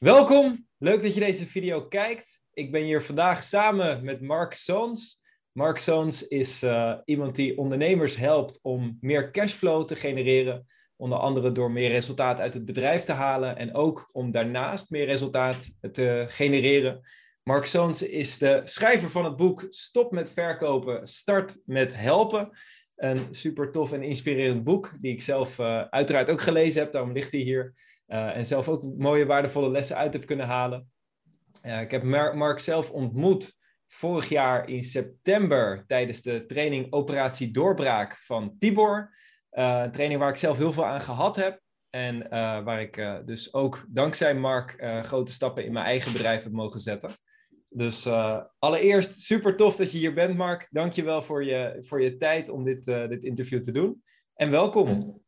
Welkom, leuk dat je deze video kijkt. Ik ben hier vandaag samen met Mark Soons. Mark Soons is uh, iemand die ondernemers helpt om meer cashflow te genereren. Onder andere door meer resultaat uit het bedrijf te halen en ook om daarnaast meer resultaat te genereren. Mark Soons is de schrijver van het boek Stop met verkopen, start met helpen. Een super tof en inspirerend boek, die ik zelf uh, uiteraard ook gelezen heb, daarom ligt hij hier. Uh, en zelf ook mooie, waardevolle lessen uit heb kunnen halen. Ik heb Mark zelf ontmoet vorig jaar in september tijdens de training Operatie Doorbraak van Tibor. Uh, een training waar ik zelf heel veel aan gehad heb. En waar ik dus ook dankzij Mark grote stappen in mijn eigen bedrijf heb mogen zetten. Dus allereerst super tof dat je hier bent, Mark. Dank je wel voor je, voor je tijd om dit, dit interview te doen. En welkom.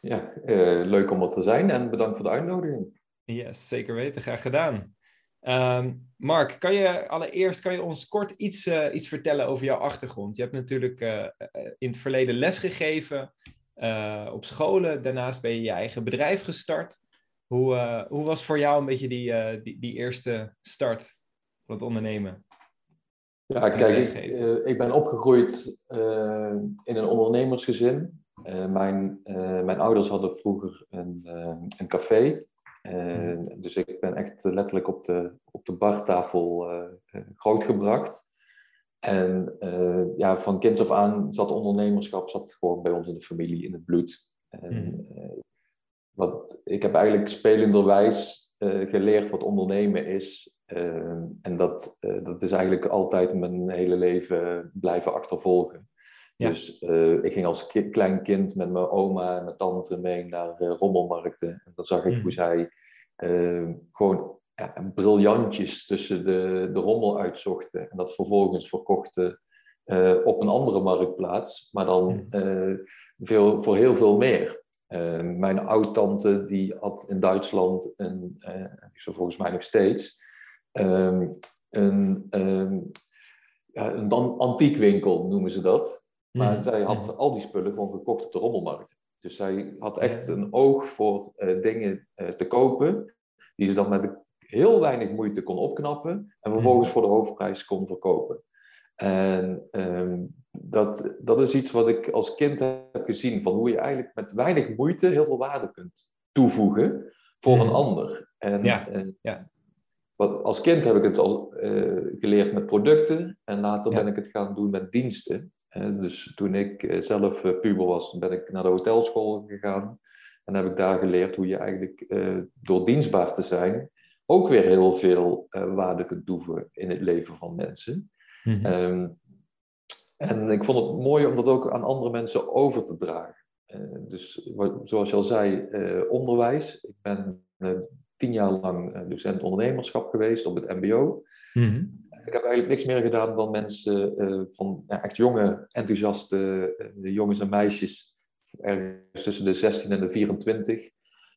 Ja, uh, leuk om er te zijn en bedankt voor de uitnodiging. Yes, zeker weten. Graag gedaan. Um, Mark, kan je allereerst kan je ons kort iets, uh, iets vertellen over jouw achtergrond? Je hebt natuurlijk uh, in het verleden lesgegeven op scholen. Daarnaast ben je je eigen bedrijf gestart. Hoe, hoe was voor jou een beetje die, die, die eerste start van het ondernemen? Ja, kijk, ik, ik, ben opgegroeid in een ondernemersgezin. Uh, mijn, uh, mijn ouders hadden vroeger een, uh, een café. Hmm. Dus ik ben echt letterlijk op de, op de bartafel grootgebracht. En ja, van kinds af aan zat ondernemerschap zat gewoon bij ons in de familie, in het bloed. En, mm. wat, ik heb eigenlijk spelenderwijs geleerd wat ondernemen is. en dat, dat is eigenlijk altijd mijn hele leven blijven achtervolgen. Dus uh, ik ging als ki klein kind met mijn oma en mijn tante mee naar uh, rommelmarkten. En dan zag ik mm. hoe zij uh, gewoon ja, briljantjes tussen de, de rommel uitzochten. En dat vervolgens verkochten op een andere marktplaats. Maar dan mm. veel, voor heel veel meer. mijn oud-tante die had in Duitsland, en die is volgens mij nog steeds, um, een, ja, een antiekwinkel noemen ze dat. Maar mm. zij had al die spullen gewoon gekocht op de rommelmarkt. Dus zij had echt een oog voor uh, dingen uh, te kopen, die ze dan met heel weinig moeite kon opknappen en vervolgens mm. voor de hoofdprijs kon verkopen. En um, dat, dat is iets wat ik als kind heb gezien, van hoe je eigenlijk met weinig moeite heel veel waarde kunt toevoegen voor een ander. En, ja. en ja. Wat, als kind heb ik het al uh, geleerd met producten en later ja. ben ik het gaan doen met diensten dus toen ik eh, zelf eh, puber was, ben ik naar de hotelschool gegaan. En heb ik daar geleerd hoe je eigenlijk uh, door dienstbaar te zijn ook weer heel veel waarde kunt toevoegen in het leven van mensen. Mm -hmm. en ik vond het mooi om dat ook aan andere mensen over te dragen. dus zoals je al zei, onderwijs. Ik ben tien jaar lang docent ondernemerschap geweest op het MBO. Mm -hmm ik heb eigenlijk niks meer gedaan dan mensen uh, van ja, echt jonge, enthousiaste uh, jongens en meisjes, ergens tussen de 16 en de 24,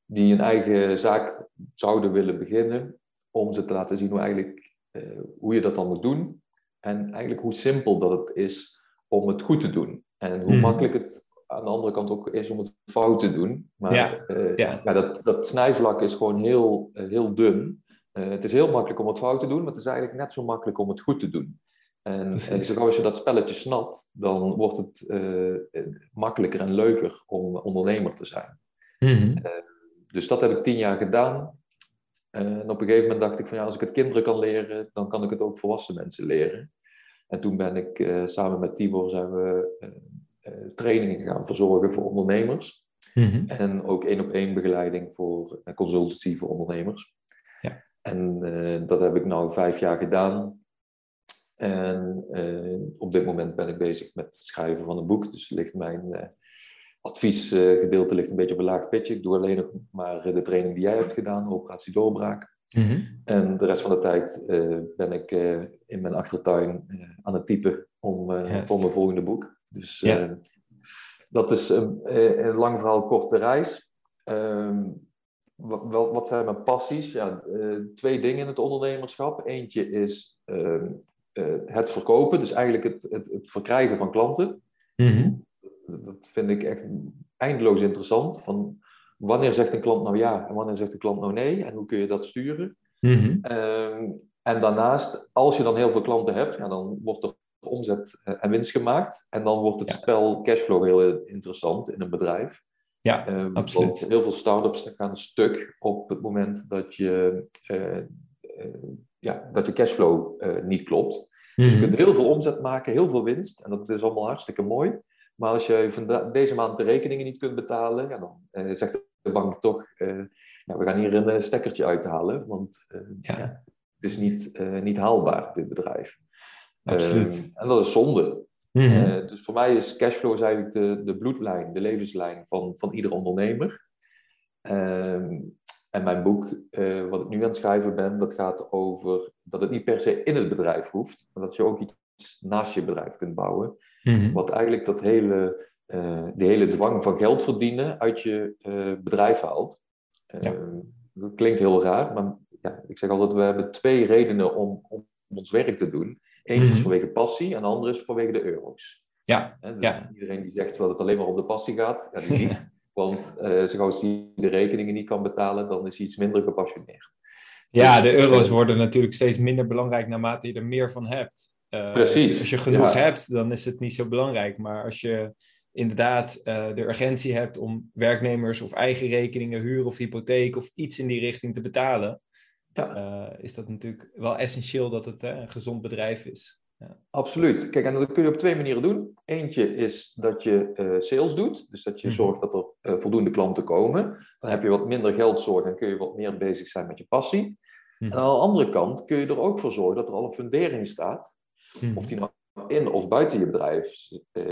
die een eigen zaak zouden willen beginnen, om ze te laten zien hoe, eigenlijk, uh, hoe je dat dan moet doen. En eigenlijk hoe simpel dat het is om het goed te doen. En hoe mm. makkelijk het aan de andere kant ook is om het fout te doen. Maar ja. ja dat, dat snijvlak is gewoon heel, heel dun. Uh, het is heel makkelijk om het fout te doen, maar het is eigenlijk net zo makkelijk om het goed te doen. En, en als je dat spelletje snapt, dan wordt het uh, makkelijker en leuker om ondernemer te zijn. Uh, dus dat heb ik tien jaar gedaan. en op een gegeven moment dacht ik van ja, als ik het kinderen kan leren, dan kan ik het ook volwassen mensen leren. En toen ben ik samen met Tibor zijn we trainingen gaan verzorgen voor ondernemers. Mm-hmm. En ook één op één begeleiding voor consultancy voor ondernemers. En uh, dat heb ik nu vijf jaar gedaan. En uh, op dit moment ben ik bezig met het schrijven van een boek. Dus ligt mijn uh, adviesgedeelte ligt een beetje op een laag pitje. Ik doe alleen nog maar de training die jij hebt gedaan, Operatie Doorbraak. Mm -hmm. En de rest van de tijd ben ik in mijn achtertuin aan het typen om, voor mijn volgende boek. Dus dat is een, een lang verhaal, korte reis. Ehm, wat, wat zijn mijn passies? Ja, uh, twee dingen in het ondernemerschap. Eentje is uh, uh, het verkopen, dus eigenlijk het, het, het verkrijgen van klanten. Mm -hmm. dat, vind ik echt eindeloos interessant. Van wanneer zegt een klant nou ja en wanneer zegt een klant nou nee en hoe kun je dat sturen. Mhm. Ehm, en daarnaast, als je dan heel veel klanten hebt, ja, dan wordt er omzet en winst gemaakt. En dan wordt het spel cashflow heel interessant in een bedrijf. Ja, um, absoluut. Want heel veel start-ups gaan stuk op het moment dat je, uh, uh, ja, dat je cashflow uh, niet klopt. Dus je Mhm. kunt heel veel omzet maken, heel veel winst. En dat is allemaal hartstikke mooi. Maar als je vanda- deze maand de rekeningen niet kunt betalen, ja, dan eh, zegt de bank toch, eh, ja, we gaan hier een eh, stekkertje uithalen. Want eh, Ja. ja, het is niet, eh, niet haalbaar, dit bedrijf. Absoluut. Eh, en dat is zonde. Mhm. Eh, dus voor mij is cashflow is eigenlijk de, de bloedlijn, de levenslijn van, van ieder ondernemer. Ehm, en mijn boek, eh, wat ik nu aan het schrijven ben, dat gaat over dat het niet per se in het bedrijf hoeft, maar dat je ook iets naast je bedrijf kunt bouwen. Mhm. Wat eigenlijk dat hele, eh, de hele dwang van geld verdienen uit je bedrijf haalt. Ehm, Dat klinkt heel raar, maar ja, ik zeg altijd, we hebben twee redenen om, om ons werk te doen. Eentje is Mhm. vanwege passie en de andere is vanwege de euro's. Ja, dus Ja. Iedereen die zegt dat het alleen maar om de passie gaat, ja, die liegt. Want eh zo gauw als die de rekeningen niet kan betalen, dan is hij iets minder gepassioneerd. ja, Dus, de euro's eh, worden natuurlijk steeds minder belangrijk naarmate je er meer van hebt. Eh, Precies, Als je, als je genoeg ja. hebt, dan is het niet zo belangrijk. Maar als je inderdaad eh, de urgentie hebt om werknemers of eigen rekeningen, huur of hypotheek of iets in die richting te betalen, Ja. eh, is dat natuurlijk wel essentieel dat het een gezond bedrijf is. Absoluut. Kijk, en dat kun je op twee manieren doen. Eentje is dat je eh, sales doet, dus dat je Mhm. zorgt dat er eh, voldoende klanten komen. Dan heb je wat minder geldzorg en kun je wat meer bezig zijn met je passie. Mhm. En aan de andere kant kun je er ook voor zorgen dat er al een fundering staat, Mhm. of die nou in of buiten je bedrijf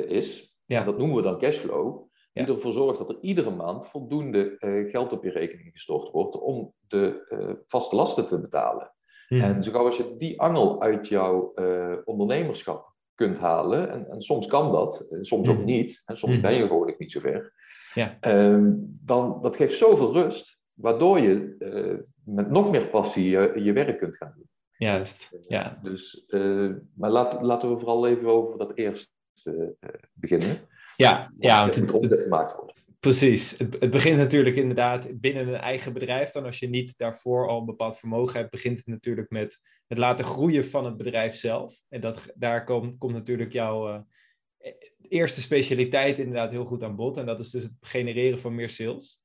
is. Ja. En dat noemen we dan cashflow. Die Ja. ervoor zorgt dat er iedere maand voldoende eh, geld op je rekening gestort wordt om de eh, vaste lasten te betalen. Mhm. En zo gauw als je die angel uit jouw eh, ondernemerschap kunt halen, en, en soms kan dat, en soms ook Mhm. niet, en soms Mhm. ben je gewoon niet zo ver, Ja. ehm, dan dat geeft zoveel rust, waardoor je met nog meer passie je, werk kunt gaan doen. Juist, ja. Dus, maar laat, laten we vooral even over dat eerste beginnen. Ja, ja want het omzet gemaakt worden. Precies. Het, het begint natuurlijk inderdaad binnen een eigen bedrijf. Dan als je niet daarvoor al een bepaald vermogen hebt, begint het natuurlijk met het laten groeien van het bedrijf zelf. En dat, daar komt, komt natuurlijk jouw eh, eerste specialiteit inderdaad heel goed aan bod. En dat is dus het genereren van meer sales.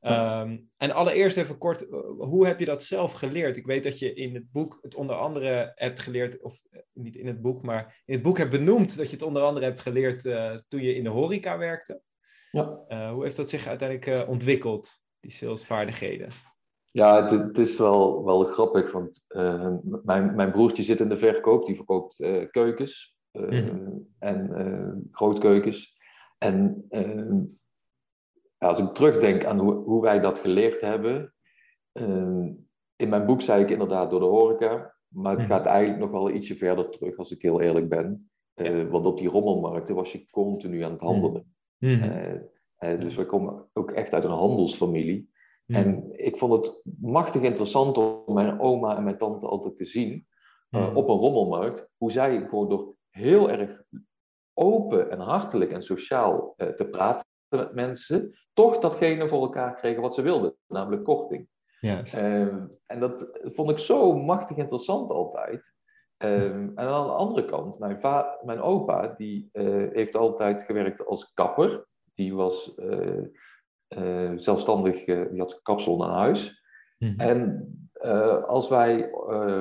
Ehm, en allereerst even kort, eh, hoe heb je dat zelf geleerd? Ik weet dat je in het boek het onder andere hebt geleerd, of eh, niet in het boek, maar in het boek hebt benoemd dat je het onder andere hebt geleerd eh, toen je in de horeca werkte. Ja. Uh, hoe heeft dat zich uiteindelijk uh, ontwikkeld, die salesvaardigheden? Ja, het, het, is wel, wel grappig, want uh, mijn, mijn broertje zit in de verkoop, die verkoopt uh, keukens en grootkeukens. En als ik terugdenk aan hoe, hoe wij dat geleerd hebben, in mijn boek zei ik inderdaad door de horeca, maar het Mm-hmm. gaat eigenlijk nog wel ietsje verder terug, als ik heel eerlijk ben. Ja. Want op die rommelmarkten was je continu aan het handelen. Mm-hmm. Uh, dus we komen ook echt uit een handelsfamilie. Mm. En ik vond het machtig interessant om mijn oma en mijn tante altijd te zien Mm. op een rommelmarkt, hoe zij gewoon door heel erg open en hartelijk en sociaal te praten met mensen, toch datgene voor elkaar kregen wat ze wilden, namelijk korting. Um, en dat vond ik zo machtig interessant altijd. Um, en aan de andere kant, mijn, va- mijn opa, die uh, heeft altijd gewerkt als kapper. Die was uh, uh, zelfstandig, die had kapsel aan huis. Mm-hmm. En als wij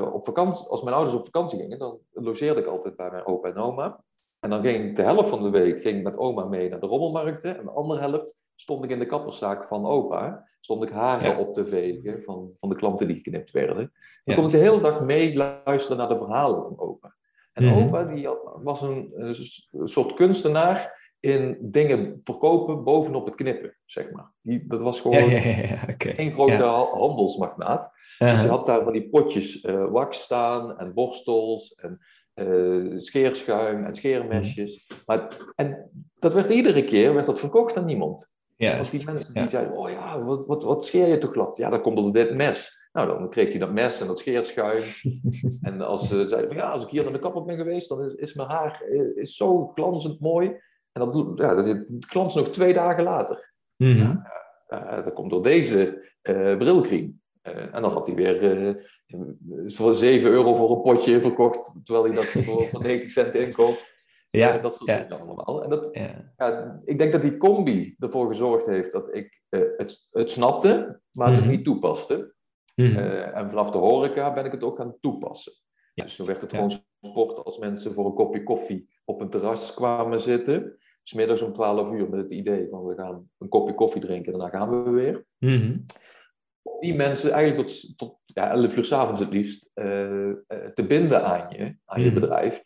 op vakantie, als mijn ouders op vakantie gingen, dan logeerde ik altijd bij mijn opa en oma. En dan ging ik de helft van de week ging met oma mee naar de rommelmarkten. En de andere helft stond ik in de kapperszaak van opa. Stond ik haren Ja. op te vegen van, van de klanten die geknipt werden. Dan kon ik de hele dag mee luisteren naar de verhalen van opa. En Mhm. opa die was een, soort kunstenaar in dingen verkopen bovenop het knippen, zeg maar. Die, dat was gewoon Ja, één grote handelsmagnaat. Dus je Uh-huh. had daar van die potjes eh, wax staan en borstels en eh, scheerschuim en scheermesjes. Mhm. Maar, en dat werd iedere keer werd dat verkocht aan niemand. Als die mensen Ja. die zeiden, oh ja, wat, wat, wat scheer je toch glad? Ja, dan komt er dit mes. Nou, dan kreeg hij dat mes en dat scheerschuim. en als ze zeiden van, ja, als ik hier naar de kapper ben geweest, dan is, is mijn haar eh, is zo glanzend mooi. En dat, ja, dat glanst nog twee dagen later. Mhm. dat komt door deze brilcream. En dan had hij weer voor 7 euro voor een potje verkocht, terwijl hij dat voor 90 cent inkoopt. Ja, dat soort dingen allemaal. En dat, ja. ik denk dat die combi ervoor gezorgd heeft dat ik het, het snapte, maar het mhm. niet toepaste. Mhm. en vanaf de horeca ben ik het ook gaan toepassen. Dus toen werd het gewoon sport als mensen voor een kopje koffie op een terras kwamen zitten. Smiddags om 12 uur met het idee van we gaan een kopje koffie drinken en daarna gaan we weer. Mhm. Die mensen eigenlijk tot, tot ja, 11 uur s'avonds het liefst uh, te binden aan je, aan je mhm. bedrijf.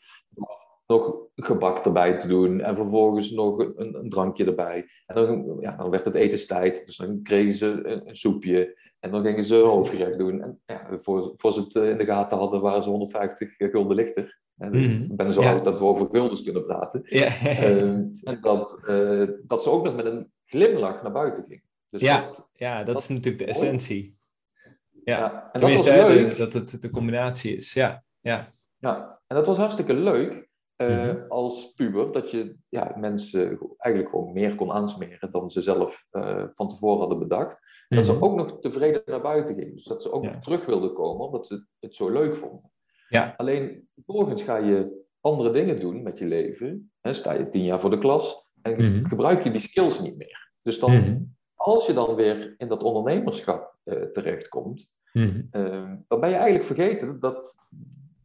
Nog gebak erbij te doen en vervolgens nog een, een, drankje erbij. En dan, ja, dan werd het etenstijd, dus dan kregen ze een, een soepje en dan gingen ze hoofdgerecht doen. En ja, voor, voor ze het eh, in de gaten hadden, waren ze 150 gulden lichter. En mm Ik ben zo oud dat we over guldens kunnen praten. Ja. Ehm, en dat, uh, dat ze ook nog met een glimlach naar buiten ging. Dus ja, dat, ja, dat, is natuurlijk de essentie. Ja, ja. en Tenminste, dat, was leuk. dat het de combinatie is. Ja, ja. ja, en dat was hartstikke leuk. Uh, als puber, dat je ja, mensen eigenlijk gewoon meer kon aansmeren dan ze zelf uh, van tevoren hadden bedacht. Dat ze mhm. ook nog tevreden naar buiten gingen. Dus dat ze ook terug wilden komen, omdat ze het zo leuk vonden. Ja. Alleen vervolgens ga je andere dingen doen met je leven. Hè, sta je tien jaar voor de klas en mhm. gebruik je die skills niet meer. Dus dan, mhm. Als je dan weer in dat ondernemerschap uh, terechtkomt, dan ben je eigenlijk vergeten dat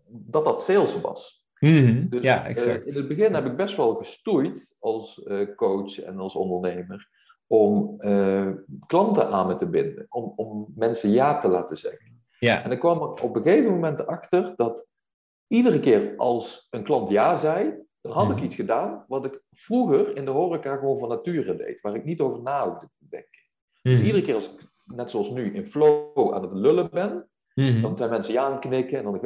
dat, dat sales was. Mm dus, ja, exact. Uh, in het begin heb ik best wel gestoeid als uh, coach en als ondernemer om klanten aan me te binden, om, om mensen ja te laten zeggen. Ja. En ik kwam er op een gegeven moment achter dat iedere keer als een klant ja zei, dan had ik mhm. iets gedaan wat ik vroeger in de horeca gewoon van nature deed, waar ik niet over na hoefde te denken. Dus mhm. iedere keer als ik, net zoals nu, in flow aan het lullen ben, mhm. dan zijn mensen ja aan het knikken en dan,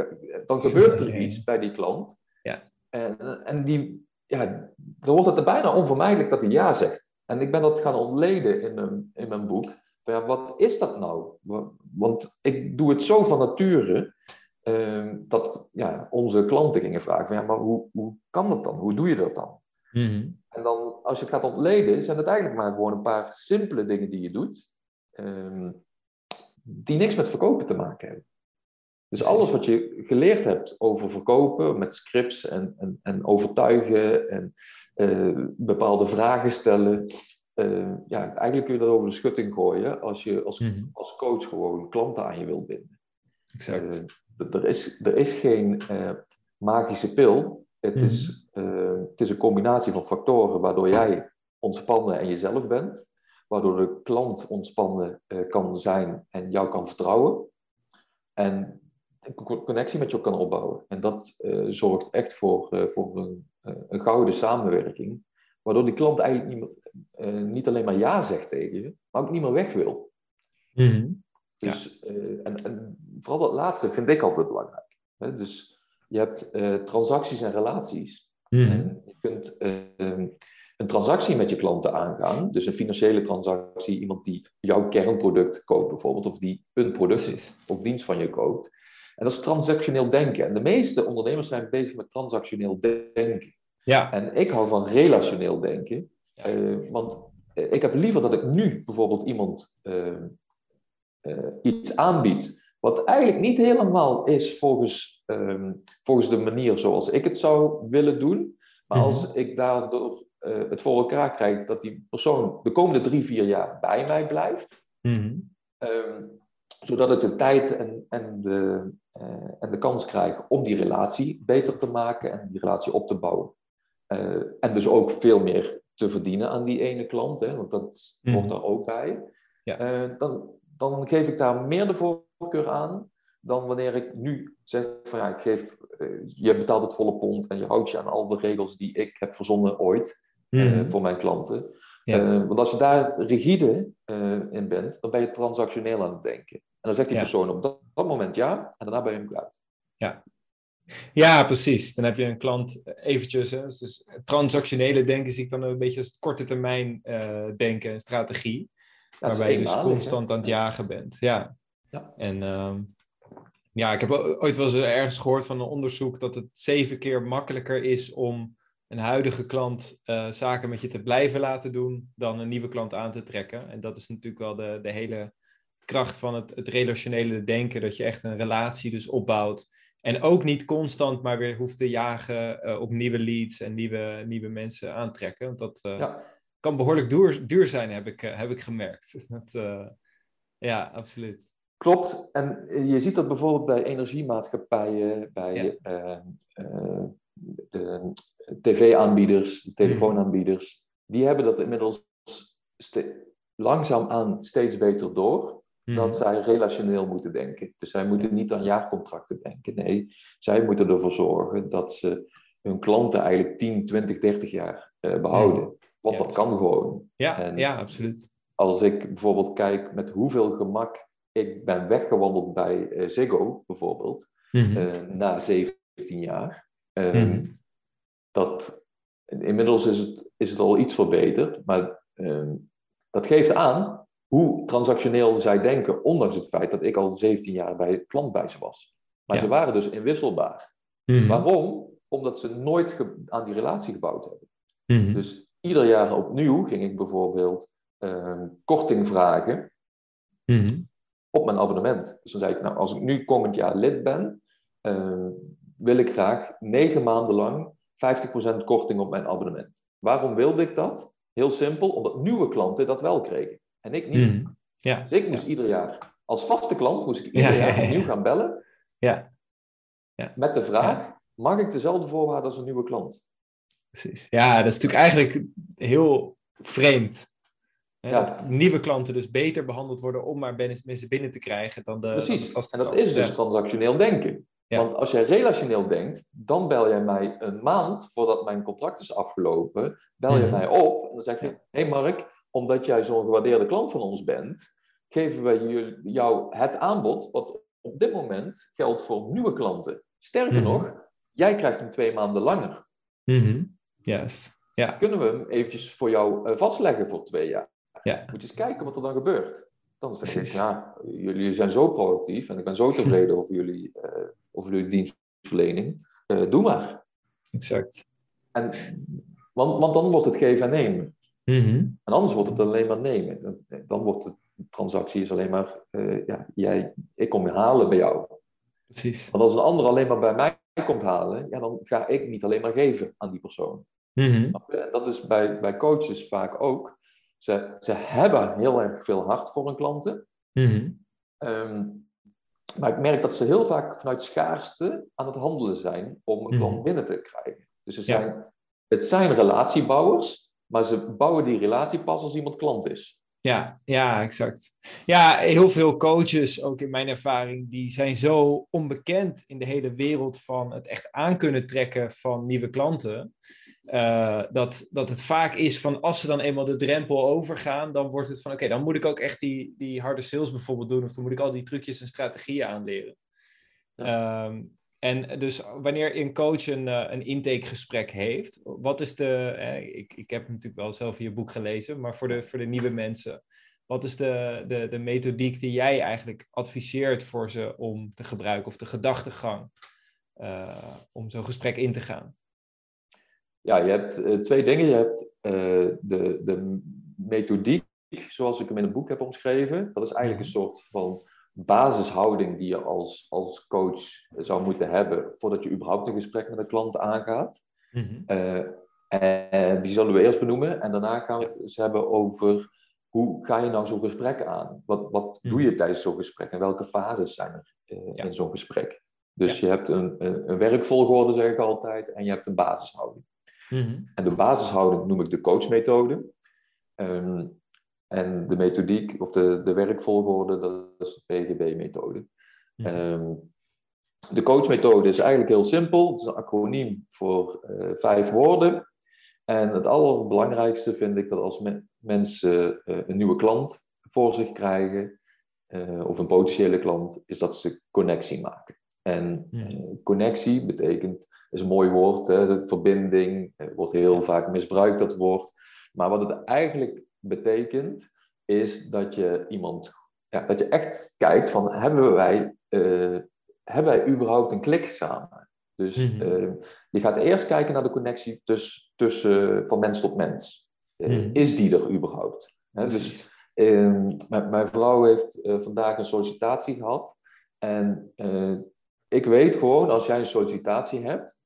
dan gebeurt er iets bij die klant. Ja. En, en die, ja, dan wordt het er bijna onvermijdelijk dat hij ja zegt. En ik ben dat gaan ontleden in mijn, in mijn boek. Ja, wat is dat nou? Want ik doe het zo van nature dat ja, onze klanten gingen vragen: van, ja, maar hoe, hoe kan dat dan? Hoe doe je dat dan? Mhm. En dan, als je het gaat ontleden, zijn het eigenlijk maar gewoon een paar simpele dingen die je doet, uh, die niks met verkopen te maken hebben. Dus alles wat je geleerd hebt over verkopen met scripts en, en, en overtuigen en uh, bepaalde vragen stellen. Uh, ja, eigenlijk kun je dat over de schutting gooien als je als, mm -hmm. als coach gewoon klanten aan je wilt binden. Exact. Uh, er, is, er is geen magische pil. Het, mm -hmm. is, het is een combinatie van factoren waardoor jij ontspannen en jezelf bent. Waardoor de klant ontspannen kan zijn en jou kan vertrouwen. En een connectie met je kan opbouwen. En dat uh, zorgt echt voor, uh, voor een, uh, een, gouden samenwerking, waardoor die klant eigenlijk niet, meer, niet alleen maar ja zegt tegen je, maar ook niet meer weg wil. Mm -hmm. Dus, en, en, vooral dat laatste vind ik altijd belangrijk. Hè? Dus je hebt transacties en relaties. Mm. En je kunt ehm, een transactie met je klanten aangaan, dus een financiële transactie, iemand die jouw kernproduct koopt bijvoorbeeld, of die een product of dienst van je koopt. En dat is transactioneel denken. En de meeste ondernemers zijn bezig met transactioneel denken. Ja. En ik hou van relationeel denken. Uh, want eh, ik heb liever dat ik nu bijvoorbeeld iemand uh, uh, iets aanbied. Wat eigenlijk niet helemaal is volgens, ehm, volgens de manier zoals ik het zou willen doen. Maar als mhm. ik daardoor het voor elkaar krijg dat die persoon de komende drie, vier jaar bij mij blijft. Mm zodat ik de tijd en, en, de, uh, en de kans krijg om die relatie beter te maken en die relatie op te bouwen. Uh, en dus ook veel meer te verdienen aan die ene klant, hè, want dat mm. hoort daar ook bij. Ja. Uh, dan, dan geef ik daar meer de voorkeur aan dan wanneer ik nu zeg van ja, ik geef, je betaalt het volle pond en je houdt je aan al de regels die ik heb verzonnen ooit mm. voor mijn klanten. Ja. want als je daar rigide in bent, dan ben je transactioneel aan het denken. En dan zegt die persoon op dat, dat, moment ja, en daarna ben je hem kwijt. Ja. Ja, precies. Dan heb je een klant eventjes. Hè, dus transactionele denken zie ik dan een beetje als korte termijn denken en waarbij je dus constant aan het jagen bent. Ja. ja. En uh, ja, ik heb ooit wel eens ergens gehoord van een onderzoek dat het zeven keer makkelijker is om een huidige klant uh, zaken met je te blijven laten doen dan een nieuwe klant aan te trekken. En dat is natuurlijk wel de, de hele kracht van het, het relationele denken, dat je echt een relatie dus opbouwt. En ook niet constant maar weer hoeft te jagen uh, op nieuwe leads en nieuwe, nieuwe mensen aantrekken. Want dat uh, kan behoorlijk duur, duur zijn, heb ik, heb ik gemerkt. Dat, ja, absoluut. Klopt. En je ziet dat bijvoorbeeld bij energiemaatschappijen, bij ja. de tv-aanbieders, de telefoonaanbieders, die hebben dat inmiddels langzaamaan steeds beter door. Dat mhm. zij relationeel moeten denken. Dus zij moeten niet aan jaarcontracten denken. Nee, zij moeten ervoor zorgen dat ze hun klanten eigenlijk 10, 20, 30 jaar uh, behouden. Mhm. Want dat kan gewoon. Ja, en ja, absoluut. Als ik bijvoorbeeld kijk met hoeveel gemak ik ben weggewandeld bij uh, Ziggo, bijvoorbeeld, mm -hmm. na 17 jaar. Mm dat, inmiddels is het, is het al iets verbeterd, maar ehm, dat geeft aan hoe transactioneel zij denken, ondanks het feit dat ik al 17 jaar bij klant bij ze was. Maar ze waren dus inwisselbaar. Mhm. Waarom? Omdat ze nooit aan die relatie gebouwd hebben. Mhm. Dus ieder jaar opnieuw ging ik bijvoorbeeld ehm, korting vragen mhm. op mijn abonnement. Dus dan zei ik, nou, als ik nu komend jaar lid ben, ehm, wil ik graag negen maanden lang 50% korting op mijn abonnement. Waarom wilde ik dat? Heel simpel, omdat nieuwe klanten dat wel kregen. En ik niet. Mm. Ja. Dus ik moest ieder jaar, als vaste klant, moest ik ieder jaar opnieuw gaan bellen. Ja. ja. Met de vraag, mag ik dezelfde voorwaarden als een nieuwe klant? Precies. Ja, dat is natuurlijk eigenlijk heel vreemd. Ja. Dat nieuwe klanten dus beter behandeld worden om maar mensen binnen te krijgen dan de, Precies. Dan de vaste en dat is dus transactioneel denken. Want als jij relationeel denkt, dan bel jij mij een maand voordat mijn contract is afgelopen, bel je mhm. mij op en dan zeg je: Hé hey Mark, omdat jij zo'n gewaardeerde klant van ons bent, geven wij jou het aanbod wat op dit moment geldt voor nieuwe klanten. Sterker mhm. nog, jij krijgt hem twee maanden langer. Mm Juist. Ja. Kunnen we hem eventjes voor jou eh, vastleggen voor twee jaar? Ja. Moet je eens kijken wat er dan gebeurt. Dan zeg ik, ja, jullie zijn zo proactief en ik ben zo tevreden over jullie, uh, over jullie dienstverlening. Uh, doe maar. Exact. En, want, want dan wordt het geven en nemen. Mhm. En anders wordt het alleen maar nemen. Dan, dan wordt de transactie is alleen maar, uh, ja, jij, ik kom je halen bij jou. Precies. Want als een ander alleen maar bij mij komt halen, ja, dan ga ik niet alleen maar geven aan die persoon. Mm Dat is bij, bij coaches vaak ook. Ze, ze hebben heel erg veel hart voor hun klanten. Mhm. Ehm, maar ik merk dat ze heel vaak vanuit schaarste aan het handelen zijn om een klant mhm. binnen te krijgen. Dus ze zijn, het zijn relatiebouwers, maar ze bouwen die relatie pas als iemand klant is. Ja, ja, exact. Ja, heel veel coaches, ook in mijn ervaring, die zijn zo onbekend in de hele wereld van het echt aan kunnen trekken van nieuwe klanten. Uh, dat, dat het vaak is van als ze dan eenmaal de drempel overgaan, dan wordt het van oké, dan moet ik ook echt die, die harde sales bijvoorbeeld doen, of dan moet ik al die trucjes en strategieën aanleren. Ehm, en dus wanneer een coach een, uh, een intakegesprek heeft, wat is de, ik, ik heb natuurlijk wel zelf je boek gelezen, maar voor de, voor de nieuwe mensen, wat is de, de, de methodiek die jij eigenlijk adviseert voor ze om te gebruiken, of de gedachtegang uh, om zo'n gesprek in te gaan? ja, je hebt uh, twee dingen. Je hebt uh, de, de methodiek, zoals ik hem in het boek heb omschreven. Dat is eigenlijk een soort van basishouding die je als, als coach zou moeten hebben voordat je überhaupt een gesprek met een klant aangaat. Mm-hmm. uh, en die zullen we eerst benoemen en daarna gaan we het eens hebben over hoe ga je nou zo'n gesprek aan? Wat, wat doe je tijdens zo'n gesprek en welke fases zijn er ja. in zo'n gesprek? Dus je hebt een, een, een werkvolgorde, zeg ik altijd, en je hebt een basishouding. Mhm. En de basishouding noem ik de coachmethode. Um, en de methodiek of de, de werkvolgorde, dat is de PGB-methode. Mhm. Ehm, de coachmethode is eigenlijk heel simpel. Het is een acroniem voor uh, vijf woorden. En het allerbelangrijkste vind ik dat als mensen uh, een nieuwe klant voor zich krijgen, uh, of een potentiële klant, is dat ze connectie maken. En connectie betekent, is een mooi woord, hè, verbinding, wordt heel vaak misbruikt dat woord. Maar wat het eigenlijk betekent, is dat je iemand, ja, dat je echt kijkt van, hebben wij, uh, hebben wij überhaupt een klik samen? Dus mhm. je gaat eerst kijken naar de connectie tuss, tussen van mens tot mens. Mhm. Is die er überhaupt? dus ehm, mijn, vrouw heeft vandaag een sollicitatie gehad. En ik weet gewoon, als jij een sollicitatie hebt,